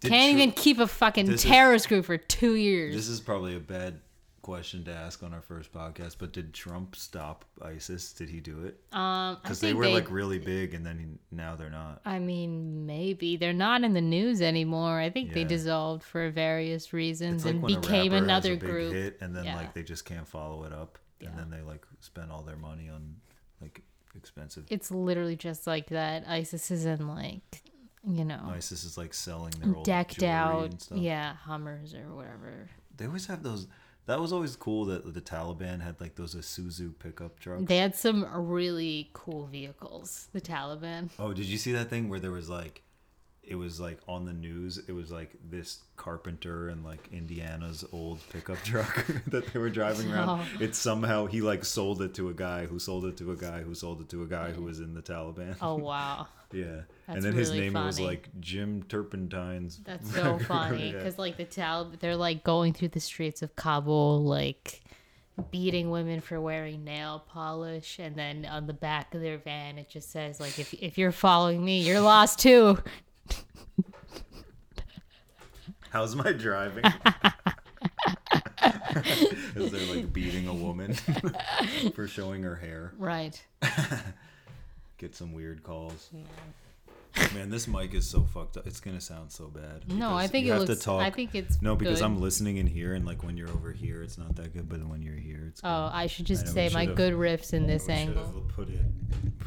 Did Can't Tru- even keep a fucking This is- terrorist group for two years. This is probably a bad question to ask on our first podcast, but did Trump stop ISIS? Did he do it? um, Because they were like really big, and then he, now they're not. I mean, maybe they're not in the news anymore. I think they dissolved for various reasons like and became another has a big group. hit, and then Yeah. like they just can't follow it up, Yeah. and then they like spend all their money on like expensive. It's literally just like that. ISIS is in like, you know, ISIS is like selling their old decked out, and stuff. yeah, Hummers or whatever. They always have those. That was always cool that the Taliban had like those Isuzu pickup trucks. They had some really cool vehicles. The Taliban. Oh, did you see that thing where there was like, it was like on the news. It was like this carpenter and like Indiana's old pickup truck that they were driving around. Oh. It somehow he like sold it to a guy who sold it to a guy who sold it to a guy who was in the Taliban. Oh wow, yeah, That's and then his really name was like Jim Turpentines. that's so funny Yeah. because like the Talib, they're like going through the streets of Kabul, like beating women for wearing nail polish, and then on the back of their van it just says like, if if you're following me, you're lost too. How's my driving? As they're like beating a woman for showing her hair. Right. Get some weird calls. Man, this mic is so fucked up. It's gonna sound so bad. No, I think you it have looks. to talk. I think it's no, because good. I'm listening in here, and like when you're over here, it's not that good. But when you're here, it's. Oh, good. Oh, I should just we say my good riffs in this We should have put it.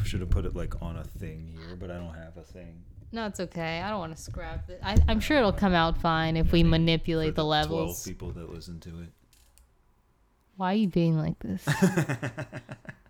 Should have put it like on a thing here, but I don't have a thing. No, it's okay. I don't want to scrap it. I, I'm sure it'll come out fine if we manipulate the Twelve levels. people that listen to it. Why are you being like this?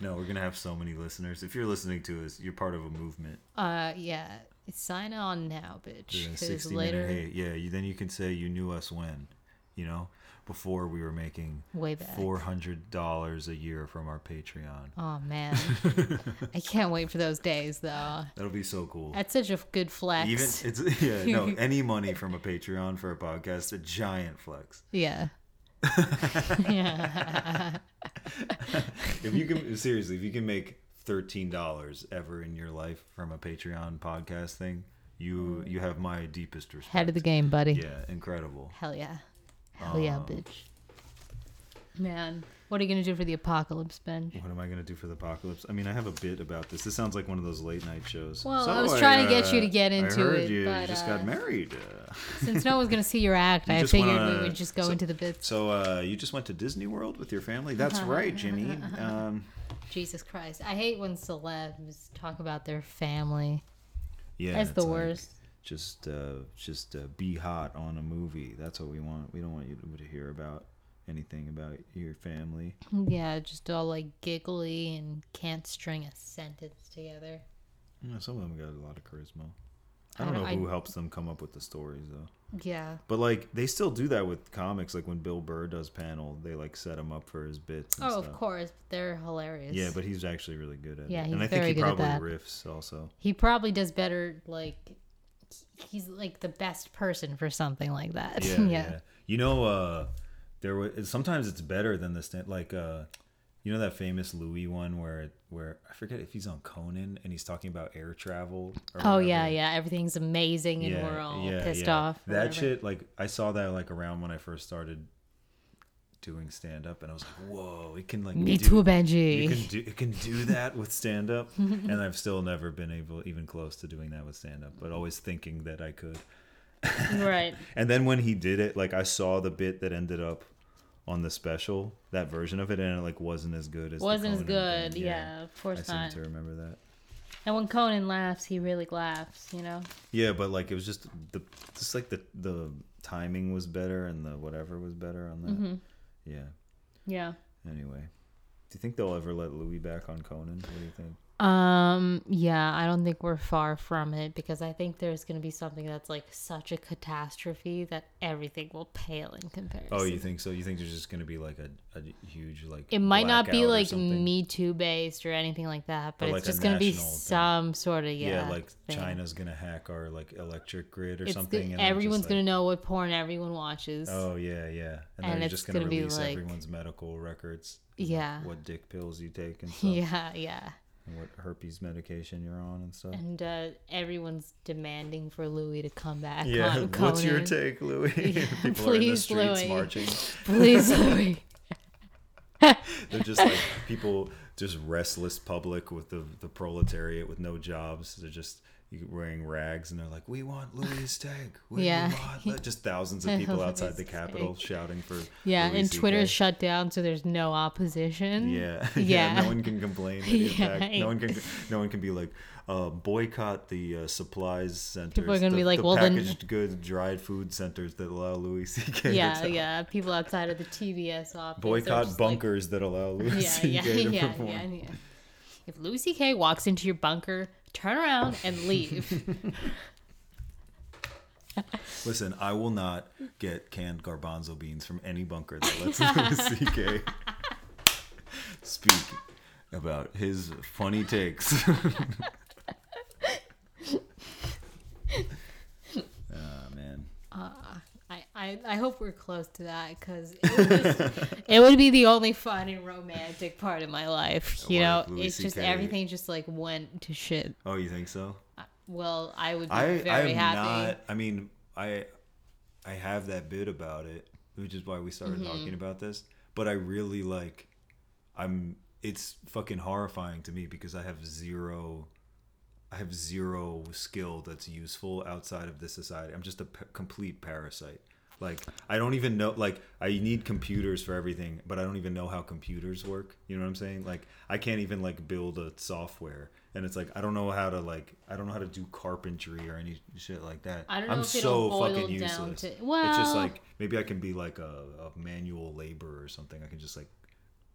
No, we're gonna have so many listeners. If you're listening to us, you're part of a movement. uh, yeah. Sign on now, bitch. Yeah, 60 later, minute hey yeah you, then you can say you knew us when you know before we were making way back. $400 a year from our patreon Oh man, I can't wait for those days though. that'll be so cool That's such a good flex. even it's yeah no any money from a patreon for a podcast a giant flex yeah. Yeah. if you can seriously if you can make $13 ever in your life from a patreon podcast thing you you have my deepest respect Head of the game, buddy. yeah incredible Hell yeah. Hell yeah, Um, bitch. Man, what are you gonna do for the apocalypse, Ben? What am I gonna do for the apocalypse? I mean, I have a bit about this. This sounds like one of those late night shows. Well, I was trying to get you to get into I heard it, You but, just uh, got married. Uh, Since no one's gonna see your act, You I figured wanna- we would just go so- into the bits. so uh, you just went to Disney World with your family? That's right, Jimmy. Um, Jesus Christ, I hate when celebs talk about their family. yeah, That's the like, worst. Just, uh, just uh, be hot on a movie. That's what we want. We don't want you to, to hear about anything about your family. Yeah, just all like giggly and can't string a sentence together. Yeah, some of them got a lot of charisma. I I don't know don't- I- who helps them come up with the stories though. Yeah. But like they still do that with comics. Like when Bill Burr does panel, they like set him up for his bits. And Oh, stuff. of course, they're hilarious. Yeah, but he's actually really good at Yeah, it. he's and I think he probably riffs also. he probably does better. Like, he's like the best person for something like that. Yeah, yeah. You know, uh there was sometimes it's better than the stand like uh You know that famous Louis one where where I forget if he's on Conan and he's talking about air travel. or Oh yeah, whatever. yeah. Everything's amazing, and we're all pissed off. That whatever. shit, like I saw that like around when I first started doing stand up, and I was like, whoa, it can like Me do- too, Benjy. You can do it can do that with stand up, and I've still never been able even close to doing that with stand up, but always thinking that I could. Right. And then when he did it, like I saw the bit that ended up on the special, that version of it, and it like wasn't as good as Wasn't as good. thing. Yeah, of course I course seem not. to remember that. And when Conan laughs, he really laughs. You know. Yeah, but like it was just the just like the the timing was better and the whatever was better on that. Mm-hmm. Yeah. Yeah. Anyway, do you think they'll ever let Louis back on Conan? What do you think? Um. Yeah, I don't think we're far from it because I think there's gonna be something that's like such a catastrophe that everything will pale in comparison. Oh, you think so? You think there's just gonna be like a, a huge like It might not be like? Me Too based or anything like that, but Or, it's like, just gonna be thing. some sort of yeah, yeah. like thing. China's gonna hack our like electric grid or It's something. good- and then just, everyone's like- gonna know what porn everyone watches. Oh yeah, yeah, and, And it's just gonna be, release like- everyone's medical records. Yeah. what dick pills you take and stuff, yeah, yeah. What herpes medication you're on and stuff. And uh, everyone's demanding for Louis to come back. Yeah, on what's your take, Louis? Yeah, People are in the please, streets Louis. marching. Please, Louis. They're just like people, just restless public with the the proletariat with no jobs. They're just wearing rags and they're like, "We want Louis'. We Yeah. just thousands of people outside the Capitol shouting for Yeah, Louis and Twitter's CK. shut down, so there's no opposition. Yeah, Yeah. No one can complain. Yeah. No one can. No one can be like, uh, boycott the uh, supplies centers. People are gonna the, be like, the well, then- packaged goods, dried food centers that allow Louis C.K. to Yeah, yeah. People outside of the TBS office. Boycott just like- bunkers that allow Louis yeah, C.K. yeah, to yeah, perform. yeah, yeah. If Louis C.K. walks into your bunker, turn around and leave. Listen, I will not get canned garbanzo beans from any bunker that lets Louis C.K. speak about his funny takes. Ah man. I, I, I hope we're close to that because it, would it would be the only fun and romantic part of my life. You What, know, Louis it's just CK? everything just like went to shit. Oh, you think so? Well, I would be I very I'm happy. not. I mean, I I have that bit about it, which is why we started Mm-hmm. talking about this. But I really like. I'm. It's fucking horrifying to me because I have zero. I have zero skill that's useful outside of this society. I'm just a p- complete parasite. Like I don't even know. Like I need computers for everything, but I don't even know how computers work. You know what I'm saying? Like I can't even like build a software, and it's like I don't know how to like I don't know how to do carpentry or any shit like that. I don't know I'm if so boil fucking down useless. to- it's just like maybe I can be like a, a manual labor or something. I can just like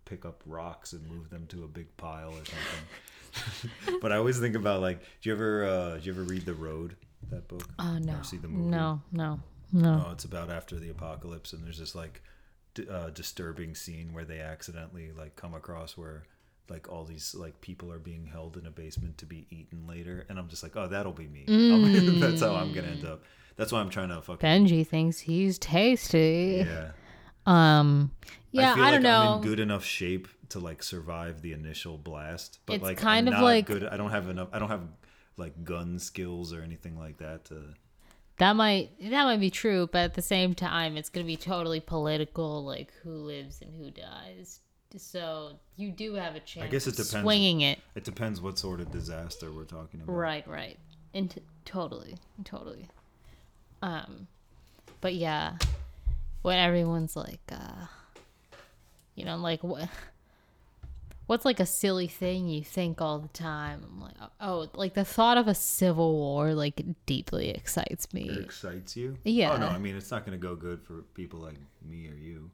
pick up rocks and move them to a big pile or something. but I always think about like, do you ever uh, do you ever read The Road? That book? Oh no, Or see the movie? no, no, no. Oh, it's about after the apocalypse, and there's this like d- uh, disturbing scene where they accidentally like come across where like all these like people are being held in a basement to be eaten later, and I'm just like, oh, that'll be me. I'm- That's how I'm gonna end up. That's why I'm trying to fucking Benjy thinks he's tasty. yeah. Um, yeah, I, feel don't know. I'm in good enough shape to like survive the initial blast, but It's like kind I'm of not like- good. I don't have enough. I don't have like gun skills or anything like that to. That might that might be true, but at the same time, it's gonna be totally political, like who lives and who dies. So you do have a chance. I guess it depends. Swinging it, It depends what sort of disaster we're talking about. right, right, and t- totally, totally. Um, but yeah, when everyone's like, uh, you know, like what. What's like a silly thing you think all the time? I'm like, oh, like the thought of a civil war like deeply excites It me. excites you? Yeah. Oh no, I mean it's not going to go good for people like me or you.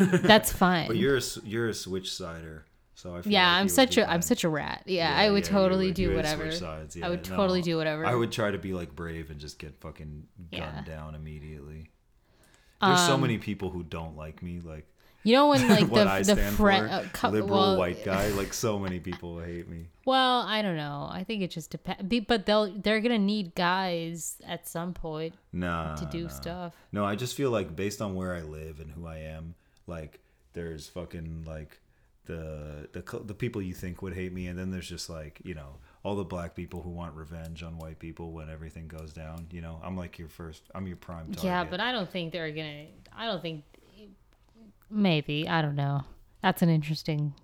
That's fine. But you're a, you're a switch sider, so I feel yeah, like I'm such a I'm such a rat. Yeah, Yeah, I would yeah, totally would- do whatever. sides, I yeah, would no. totally do whatever. I would try to be like brave and just get fucking gunned down immediately. There's so Um, many people who don't like me, like You know when like the I the friend uh, liberal well, white guy. Like so many people hate me. Well, I don't know. I think it just depends. But they'll they're gonna need guys at some point Nah. to do nah. stuff. No, I just feel like based on where I live and who I am, like there's fucking like the the the people you think would hate me, and then there's just like you know all the black people who want revenge on white people when everything goes down. You know, I'm like your first. I'm your prime target. Yeah, but I don't think they're gonna. I don't think. Maybe I don't know. That's an interesting,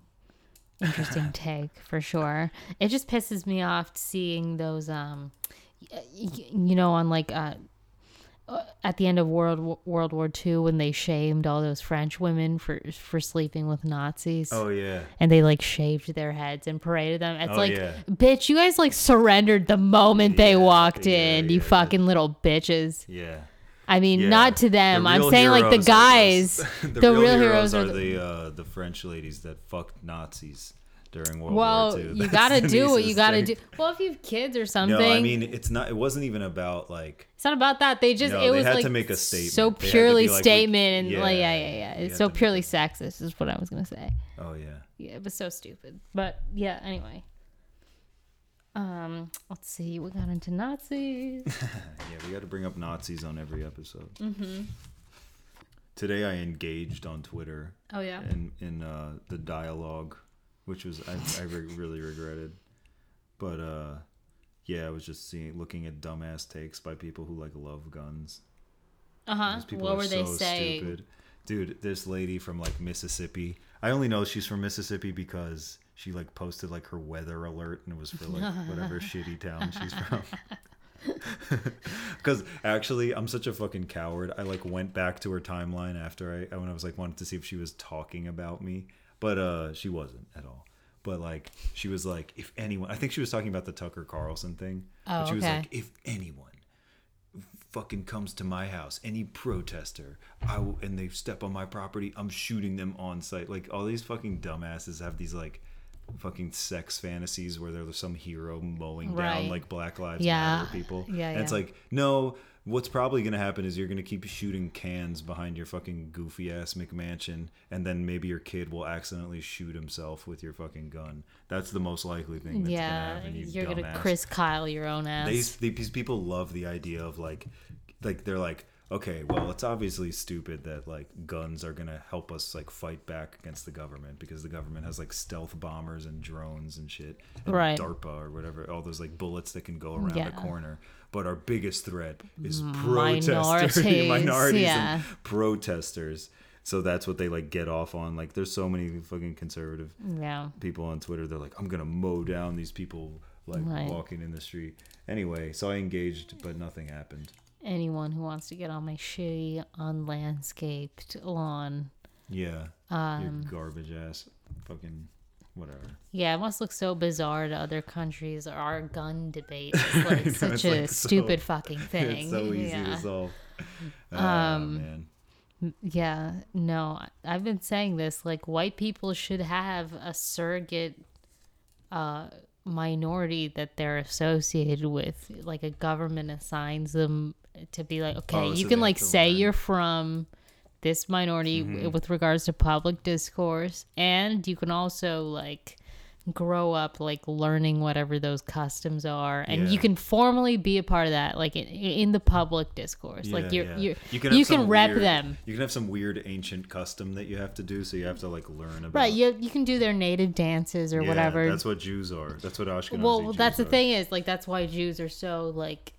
interesting take for sure. It just pisses me off seeing those. Um, you know, on like uh, uh, at the end of World World War II when they shamed all those French women for for sleeping with Nazis. oh yeah, And they like shaved their heads and paraded them. It's Oh, like, yeah. bitch, you guys like surrendered the moment they walked yeah, in. you yeah. fucking little bitches. yeah. I mean, Yeah. not to them. The I'm saying like the guys. the, the, real, heroes, are the. the uh, the French ladies that fucked Nazis during World well, War II. you gotta do what you gotta thing. do. Well, if you have kids or something, No, I mean it's not. It wasn't even about like. it's not about that. They just No, it they was had like to make a statement. so They had to be purely like, we- statement and like yeah, yeah yeah yeah. It's so purely sexist is what I was gonna say. Oh yeah. Yeah, it was so stupid. But yeah, anyway. Um, let's see. We got into Nazis. Yeah, we got to bring up Nazis on every episode. Mm-hmm. Today I engaged on Twitter Oh yeah. in in uh, the dialogue, which was I, I re- really regretted. But uh, yeah, I was just seeing looking at dumbass takes by people who like love guns. Uh huh. What are were they so saying? stupid. Dude, this lady from like Mississippi. I only know she's from Mississippi because she like posted like her weather alert and it was for like whatever shitty town she's from. Because actually, I'm such a fucking coward. I like went back to her timeline after I when I was like wanted to see if she was talking about me, but uh, she wasn't at all. But like she was like, if anyone, I think she was talking about the Tucker Carlson thing. Oh, but she was like, if anyone fucking comes to my house, any protester, I will, and they step on my property, I'm shooting them on sight. Like all these fucking dumbasses have these like fucking sex fantasies where there's some hero mowing down like Black Lives Yeah. Matter people. Yeah, and it's like no. What's probably gonna happen is you're gonna keep shooting cans behind your fucking goofy ass McMansion, and then maybe your kid will accidentally shoot himself with your fucking gun. That's the most likely thing that's Yeah, happen. You you're gonna dumbass. Chris Kyle your own ass. They, these people love the idea of like, like they're like, okay, well, it's obviously stupid that like guns are gonna help us like fight back against the government because the government has like stealth bombers and drones and shit, and Right. DARPA or whatever, all those like bullets that can go around Yeah. the corner. But our biggest threat is mm, protesters, Minorities, minorities yeah. and protesters. So that's what they like get off on. Like, there's so many fucking conservative yeah. people on Twitter. They're like, I'm gonna mow down these people like Right. walking in the street. Anyway, so I engaged, but nothing happened. Anyone who wants to get on my shitty unlandscaped lawn. Yeah, Um, your garbage ass, fucking whatever. Yeah, it must look so bizarre to other countries. Our gun debate is like such a like, so- stupid fucking thing. It's so easy yeah. to solve. Ah, Um, man. Yeah, no, I've been saying this. Like, white people should have a surrogate uh, minority that they're associated with. Like, a government assigns them to be like, okay, Oh, you so can like say learn. you're from this minority Mm-hmm. with regards to public discourse, and you can also like grow up like learning whatever those customs are and you can formally be a part of that like in, in the public discourse like you're, yeah. you're you can, you can rep weird- them You can have some weird ancient custom that you have to do, so you have to like learn about. Right, you you can do their native dances or Yeah, whatever. That's what Jews are. That's what Ashkenazi well, Jews that's the are. thing is like that's why Jews are so like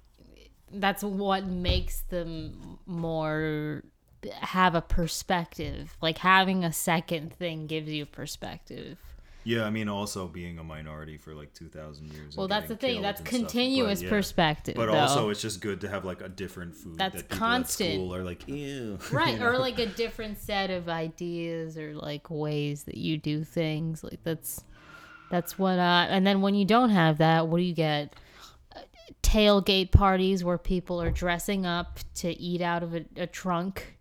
that's what makes them more have a perspective. Like having a second thing gives you perspective. Yeah, I mean, also being a minority for like two thousand years. Well, that's the thing. That's stuff. But, continuous yeah. perspective. But though. also, it's just good to have like a different food. That's that people constant. Are like, ew. right You know? or like a different set of ideas or like ways that you do things like that's that's what uh and then when you don't have that what do you get tailgate parties where people are dressing up to eat out of a, a trunk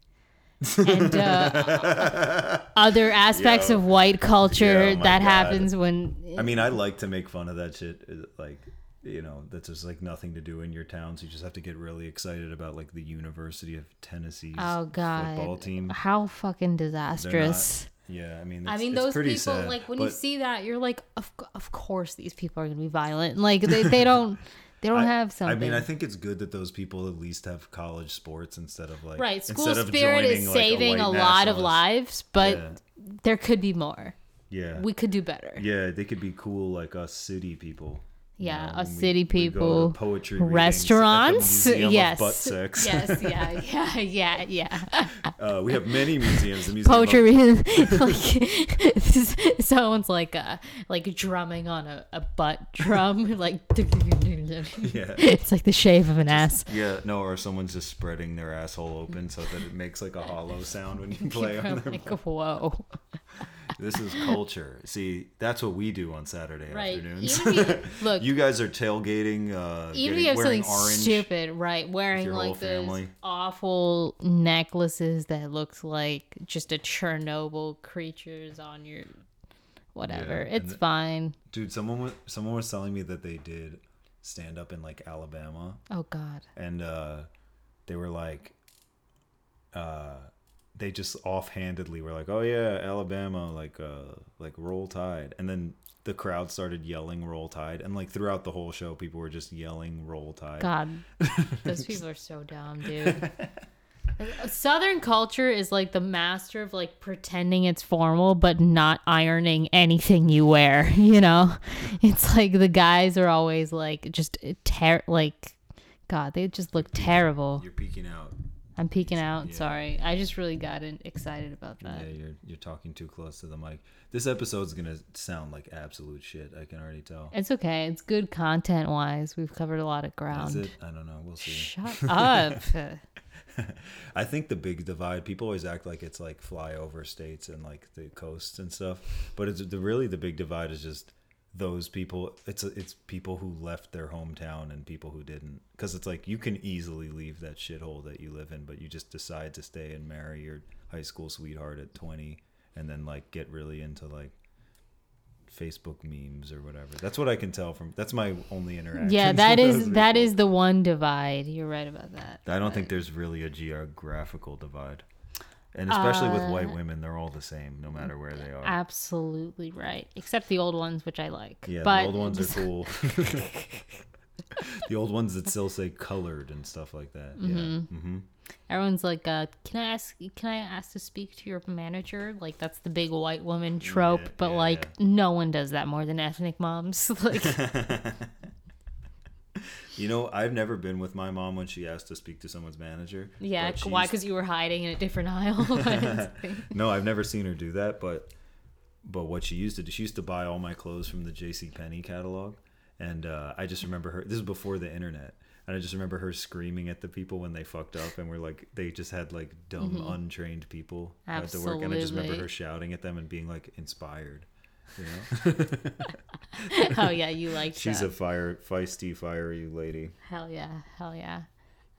and uh, other aspects Yo. of white culture Yeah, oh that God. happens when I mean, I like to make fun of that shit. uh, Like, you know, that's just like nothing to do in your town. So you just have to get really excited about like the University of Tennessee's oh god football team. how fucking disastrous yeah, I mean, I mean, those pretty people, sad, like when you see that, you're like, of, of course these people are gonna be violent. Like they, they don't they don't I- have something. I mean, I think it's good that those people at least have college sports instead of like right, school spirit is like, saving white a, lot of lives, but Yeah. there could be more. Yeah. we could do better. yeah, they could be cool like us city people. Yeah, us we- city we go to people, poetry readings at the Restaurants, yes, butt sex. yes, yeah, yeah, yeah, yeah. Uh, we have many museums. The Museum Poetry, Of, reading, like someone's like uh like drumming on a, a butt drum, like yeah. it's like the shave of an ass. Yeah, no, or someone's just spreading their asshole open so that it makes like a hollow sound when you play on their. like, whoa. This is culture. See, that's what we do on Saturday Right. afternoons. If you, look, you guys are tailgating, uh, even getting, you have wearing something orange. stupid, right? Wearing like those awful necklaces that looks like just a Chernobyl creatures on your whatever. and it's the- fine. Dude, someone was someone was telling me that they did stand up in like Alabama, Oh God. and uh, they were like, uh, they just offhandedly were like, "Oh yeah, Alabama, like uh, like Roll Tide," and then the crowd started yelling "Roll Tide," and like throughout the whole show, people were just yelling "Roll Tide." God, those people are so dumb, dude. Southern culture is like the master of like pretending it's formal but not ironing anything you wear, you know? It's like the guys are always like just ter like god, they just look terrible. You're peeking out. I'm peeking out, Yeah. sorry. I just really got excited about that. Yeah, you're you're talking too close to the mic. This episode's gonna sound like absolute shit. I can already tell. It's okay. It's good content wise. We've covered a lot of Is ground. it? I don't know. We'll see. Shut up. I think the big divide. People always act like it's like flyover states and like the coasts and stuff, but it's the really the big divide is just those people. It's it's people who left their hometown and people who didn't. Because it's like you can easily leave that shithole that you live in, but you just decide to stay and marry your high school sweetheart at twenty, and then like get really into like Facebook memes or whatever. That's what I can tell from. That's my only interaction. yeah, that is that is the one divide. You're right about that. I don't think there's really a geographical divide. And especially with white Uh, women, they're all the same no matter where they are. Absolutely right. Except the old ones, which I like. yeah, but the old ones are cool. the old ones that still say colored and stuff like that. Yeah. hmm Everyone's like, uh, "Can I ask? Can I ask to speak to your manager?" Like that's the big white woman trope. Yeah, but yeah, like, no one does that more than ethnic moms. like, You know, I've never been with my mom when she asked to speak to someone's manager. yeah, why? Because you were hiding in a different aisle. no, I've never seen her do that, but but what she used to do, she used to buy all my clothes from the J.C. Penney catalog, and uh, I just remember her. This is before the internet, and I just remember her screaming at the people when they fucked up and were like, they just had like dumb, untrained people at the work, and I just remember Mm-hmm. Her shouting at them and being like inspired. You know, oh yeah, you like she's that. a fire, feisty, fiery lady. hell yeah, hell yeah.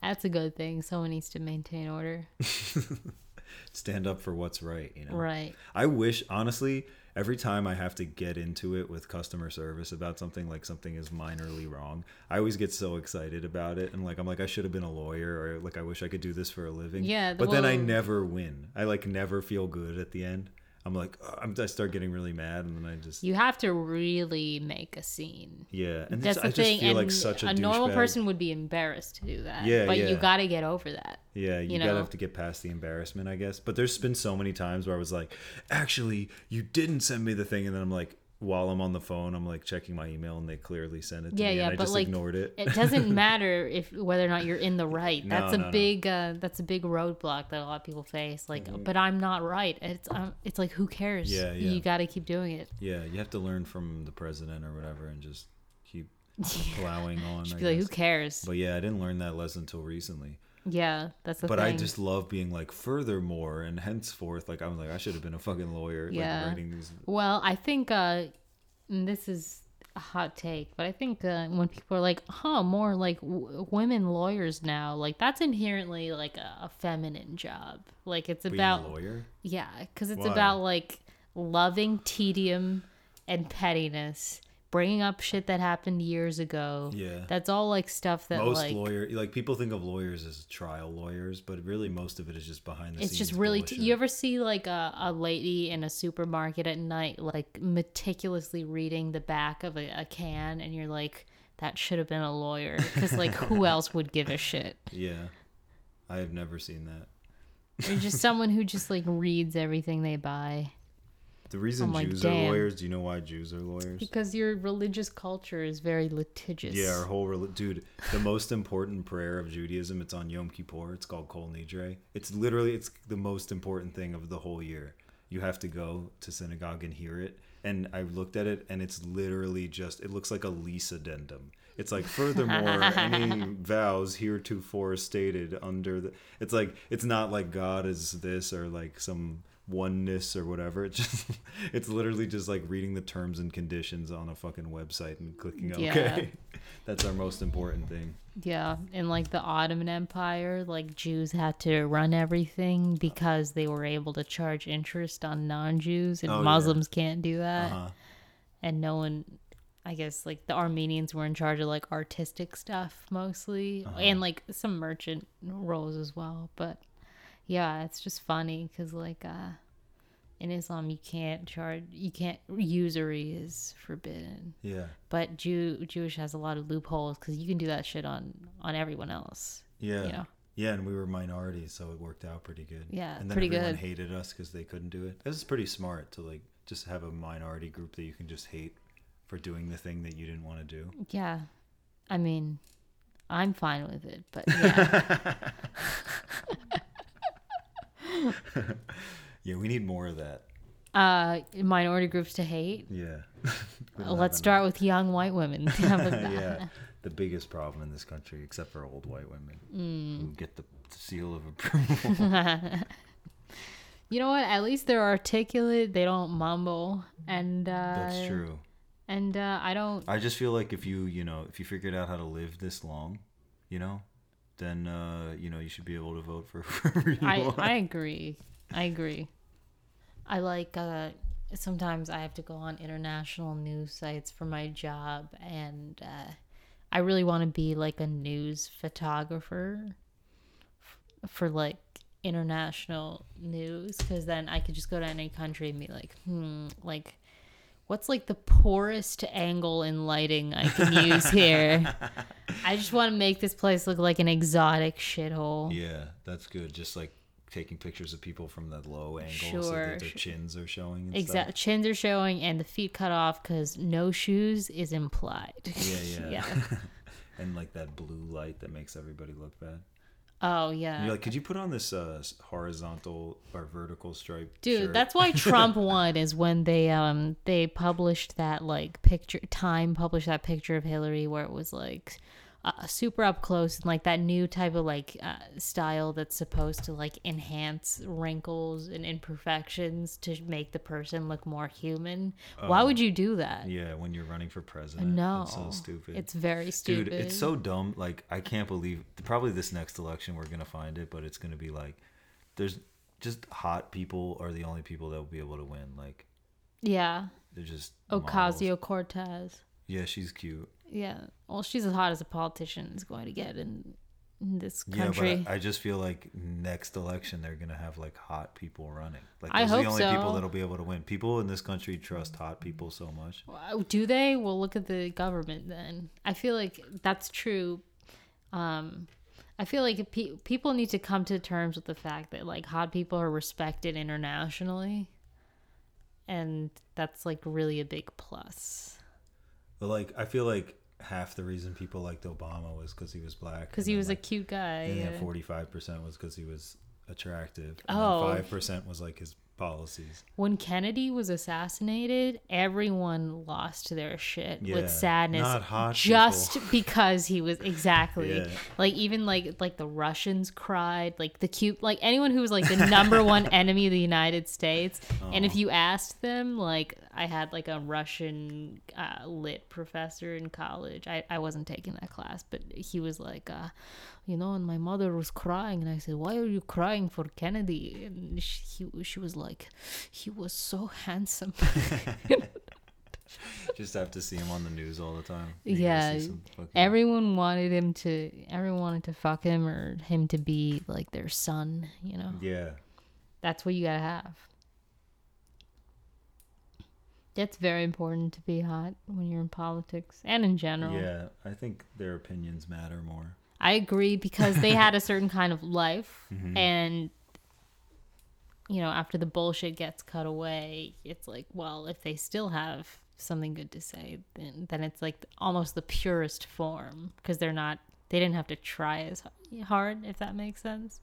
That's a good thing. Someone needs to maintain order. Stand up for what's right. You know, Right. I wish, honestly, every time I have to get into it with customer service about something like something is minorly wrong, I always get so excited about it. And like, I'm like, I should have been a lawyer or like, I wish I could do this for a living. Yeah, But then I never win. I like never feel good at the end. I'm like, uh, I'm, I start getting really mad and then I just, You have to really make a scene. yeah. And That's it's, the I just thing. feel and like such a, a normal person would be embarrassed to do that. Yeah, But you got to get over that. Yeah, you, you gotta know? have to get past the embarrassment, I guess. But there's been so many times where I was like, actually, you didn't send me the thing, and then I'm like, while I'm on the phone, I'm like checking my email, and they clearly sent it to Yeah, me, yeah, and I but just like ignored it. it doesn't matter if whether or not you're in the right. No, That's a no, no. big uh, that's a big roadblock that a lot of people face. Like, but I'm not right. It's um, it's like who cares? Mm-hmm. Yeah, yeah. You got to keep doing it. yeah, you have to learn from the president or whatever, and just keep plowing on. Just be like, who cares? But yeah, I didn't learn that lesson until recently. Yeah, that's the But thing. I just love being like, furthermore, and henceforth, like I'm like, I should have been a fucking lawyer, Yeah. like writing these. Well, I think uh, this is a hot take, but I think uh, when people are like, "Huh, more like w- women lawyers now," like that's inherently like a, a feminine job. Like it's Being about a lawyer. yeah, because it's Why? about like loving tedium and pettiness, bringing up shit that happened years ago. Yeah. that's all like stuff that most like lawyer like people think of lawyers as trial lawyers, but really most of it is just behind the it's scenes. It's just really t- you ever see like a, a lady in a supermarket at night like meticulously reading the back of a, a can and you're like that should have been a lawyer because like who else would give a shit Yeah. I have never seen that. or just someone who just like reads everything they buy The reason I'm Jews damn. are lawyers, do you know why Jews are lawyers? Because your religious culture is very litigious. Yeah, our whole dude. The most important prayer of Judaism. It's on Yom Kippur. It's called Kol Nidre. It's literally it's the most important thing of the whole year. You have to go to synagogue and hear it. And I looked at it, and it's literally just it looks like a lease addendum. It's like furthermore, any vows heretofore stated under the. It's like it's not like God is this or like some oneness or whatever. It's just it's literally just like reading the terms and conditions on a fucking website and clicking Yeah. okay. That's our most important thing. Yeah, in like the Ottoman Empire, like Jews had to run everything because they were able to charge interest on non-Jews, and Oh, yeah. Muslims can't do that. Uh-huh. And no one, I guess, like the Armenians were in charge of like artistic stuff mostly, Uh-huh. and like some merchant roles as well. But yeah, it's just funny because like uh, in Islam, you can't charge, you can't usury is forbidden Yeah. but Jew Jewish has a lot of loopholes because you can do that shit on on everyone else. Yeah. You know? Yeah, and we were minorities, so it worked out pretty good. Yeah, and then pretty everyone good. hated us because they couldn't do it. This is pretty smart to like just have a minority group that you can just hate for doing the thing that you didn't want to do. Yeah, I mean, I'm fine with it, but yeah, Yeah, we need more of that. uh, minority groups to hate. Yeah. Let's start with young white women. How about enough. that? yeah. The biggest problem in this country, except for old white women, Mm. who get the seal of approval. You know what? At least they're articulate. They don't mumble, and uh, That's true. And uh, I don't. I just feel like if you, you know, if you figured out how to live this long, you know, then uh, you know you should be able to vote for whoever you I want. I agree. I agree. I like uh sometimes I have to go on international news sites for my job and uh I really want to be like a news photographer f- for like international news cuz then I could just go to any country and be like, "Hmm, like what's like the poorest angle in lighting I can use here?" I just want to make this place look like an exotic shithole. Yeah, that's good. Just like taking pictures of people from the low angle so Sure, that their chins are showing. And Exact chins are showing and the feet cut off because no shoes is implied. Yeah, yeah. Yeah. and like that blue light that makes everybody look bad. Oh yeah, You're like, could you put on this uh, horizontal or vertical stripe? dude. shirt?" That's why Trump won is when they um they published that like picture. Time published that picture of Hillary where it was like. Uh, super up close and like that new type of like uh, style that's supposed to like enhance wrinkles and imperfections to make the person look more human. Why would you do that? Yeah, when you're running for president. No, It's so stupid. It's very stupid. Dude, it's so dumb. Like, I can't believe. Probably this next election, we're gonna find it, but it's gonna be like, there's just hot people are the only people that will be able to win. Like, yeah. they're just. Ocasio Cortez. Yeah, she's cute. Yeah. Well, she's as hot as a politician is going to get in, in this Yeah, country. but I, I just feel like next election they're gonna have like hot people running. Like I those are hope the only people that'll be able to win. People in this country trust hot people so much. Wow, Do they? Well, look at the government then. I feel like that's true. Um, I feel like pe- people need to come to terms with the fact that like hot people are respected internationally, and that's like really a big plus. But like, I feel like half the reason people liked Obama was because he was black. Because he was like, a cute guy. And yeah. then forty-five percent was because he was attractive. And Oh. five percent was like his policies. when Kennedy was assassinated, everyone lost their shit Yeah, with sadness not hot just because he was exactly Yeah. like even like like the Russians cried, like the cute like anyone who was like the number one enemy of the United States. And if you asked them, like I had like a Russian uh, lit professor in college. I I wasn't taking that class, but he was like. Uh, you know, and my mother was crying, and I said, "Why are you crying for Kennedy?" And she, he, she was like, "He was so handsome." Just have to see him on the news all the time. You yeah, everyone wanted him to. Everyone wanted to fuck him or him to be like their son. You know, Yeah. that's what you gotta have. That's very important to be hot when you're in politics and in general. Yeah, I think their opinions matter more. I agree because they had a certain kind of life Mm-hmm. and you know, after the bullshit gets cut away, it's like, well, if they still have something good to say, then then it's like almost the purest form because they're not they didn't have to try as hard, if that makes sense.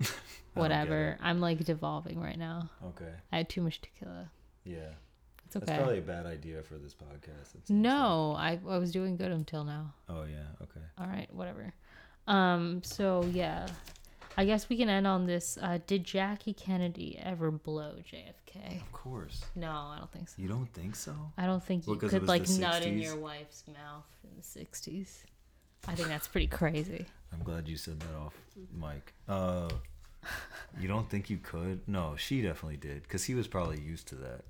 Whatever. I'm like devolving right now. Okay. I had too much tequila. Yeah. It's okay. That's probably a bad idea for this podcast. no, I, I was doing good until now. Oh yeah. Okay. All right, whatever. Um, so yeah, I guess we can end on this. Uh, did Jackie Kennedy ever blow JFK? Of course. No, I don't think so. You don't think so? I don't think you could like nut in your wife's mouth in the '60s. I think that's pretty crazy. I'm glad you said that off, mic. Uh, you don't think you could? No, she definitely did, because he was probably used to that.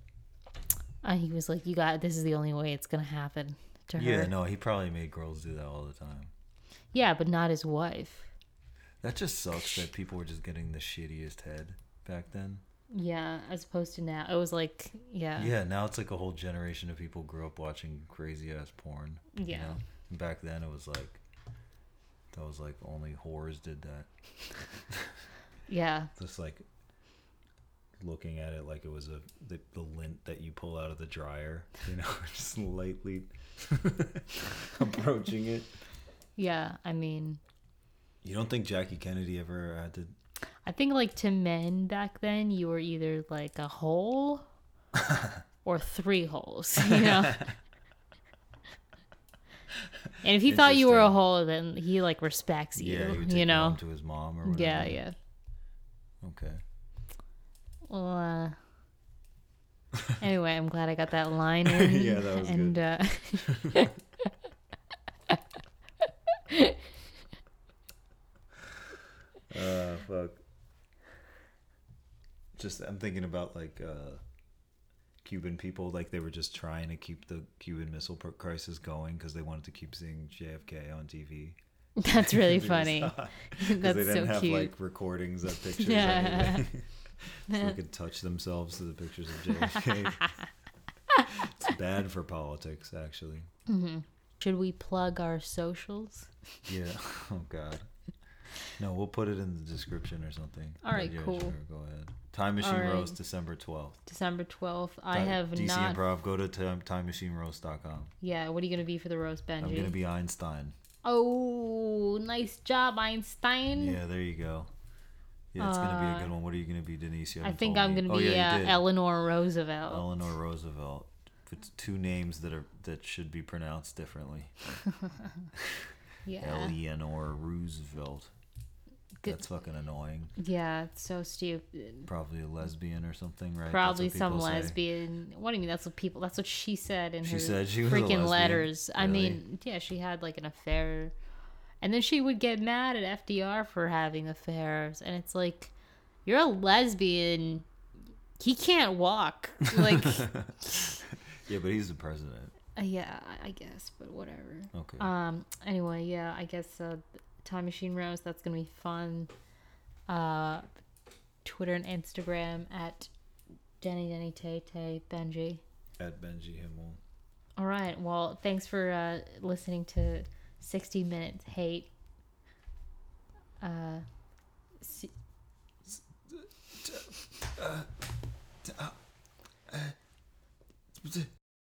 Uh, he was like, "You got this is the only way it's gonna happen to her." Yeah, no, he probably made girls do that all the time. Yeah, but not his wife. That just sucks that people were just getting the shittiest head back then. Yeah, as opposed to now, it was like, yeah, Yeah, now it's like a whole generation of people grew up watching crazy ass porn. you Yeah. know? And Back then it was like that was like only whores did that. yeah, Just like looking at it like it was a the, the lint that you pull out of the dryer, you know, just lightly approaching it. yeah. I mean, You don't think Jackie Kennedy ever had to I think like to men back then, you were either like a hole or three holes, you know. and if he thought you were a hole, then he like respects you, yeah, he would take you know. to his mom or whatever? Yeah, yeah. Okay. Well, uh, anyway, I'm glad I got that line in. Yeah, that was and, good. Uh, Uh, fuck. Just I'm thinking about like uh, Cuban people, like they were just trying to keep the Cuban Missile Crisis going because they wanted to keep seeing JFK on TV. that's really funny. That's they didn't so have cute. like recordings of pictures Yeah. So they could touch themselves to the pictures of JFK. it's bad for politics, actually. Mm-hmm. Should we plug our socials? Yeah. Oh God. No, we'll put it in the description or something. All right, Yeah, cool. Sure, go ahead. Time Machine right. Roast, December twelfth. December 12th. I have DC not. Improv. Go to time, timemachineroast.com. Yeah, what are you going to be for the roast, Benjy? I'm gonna be Einstein. Oh, nice job, Einstein. Yeah, there you go. Yeah, it's gonna be a good one. What are you gonna be, Denise? Uh, I think I'm me. going to Oh, be yeah, uh. Eleanor Roosevelt. Eleanor Roosevelt. It's two names that are that should be pronounced differently. yeah. Eleanor Roosevelt. Good- That's fucking annoying. Yeah, it's so stupid. Probably a lesbian or something, right? Probably some say. lesbian. What do you mean? That's what people. That's what she said in She her said she freaking letters. I mean, yeah, she had like an affair, and then she would get mad at FDR for having affairs, and it's like, you're a lesbian. He can't walk. Like, Yeah, but he's the president. uh, yeah, I- guess, but whatever. Okay. Um. Anyway, yeah, I guess uh, Time Machine Roast. That's gonna be fun. Uh, Twitter and Instagram at Denny Denny Tay Tay Benjy. At Benjy Himmel. All right. Well, thanks for uh, listening to 60 Minutes Hate. Uh, see-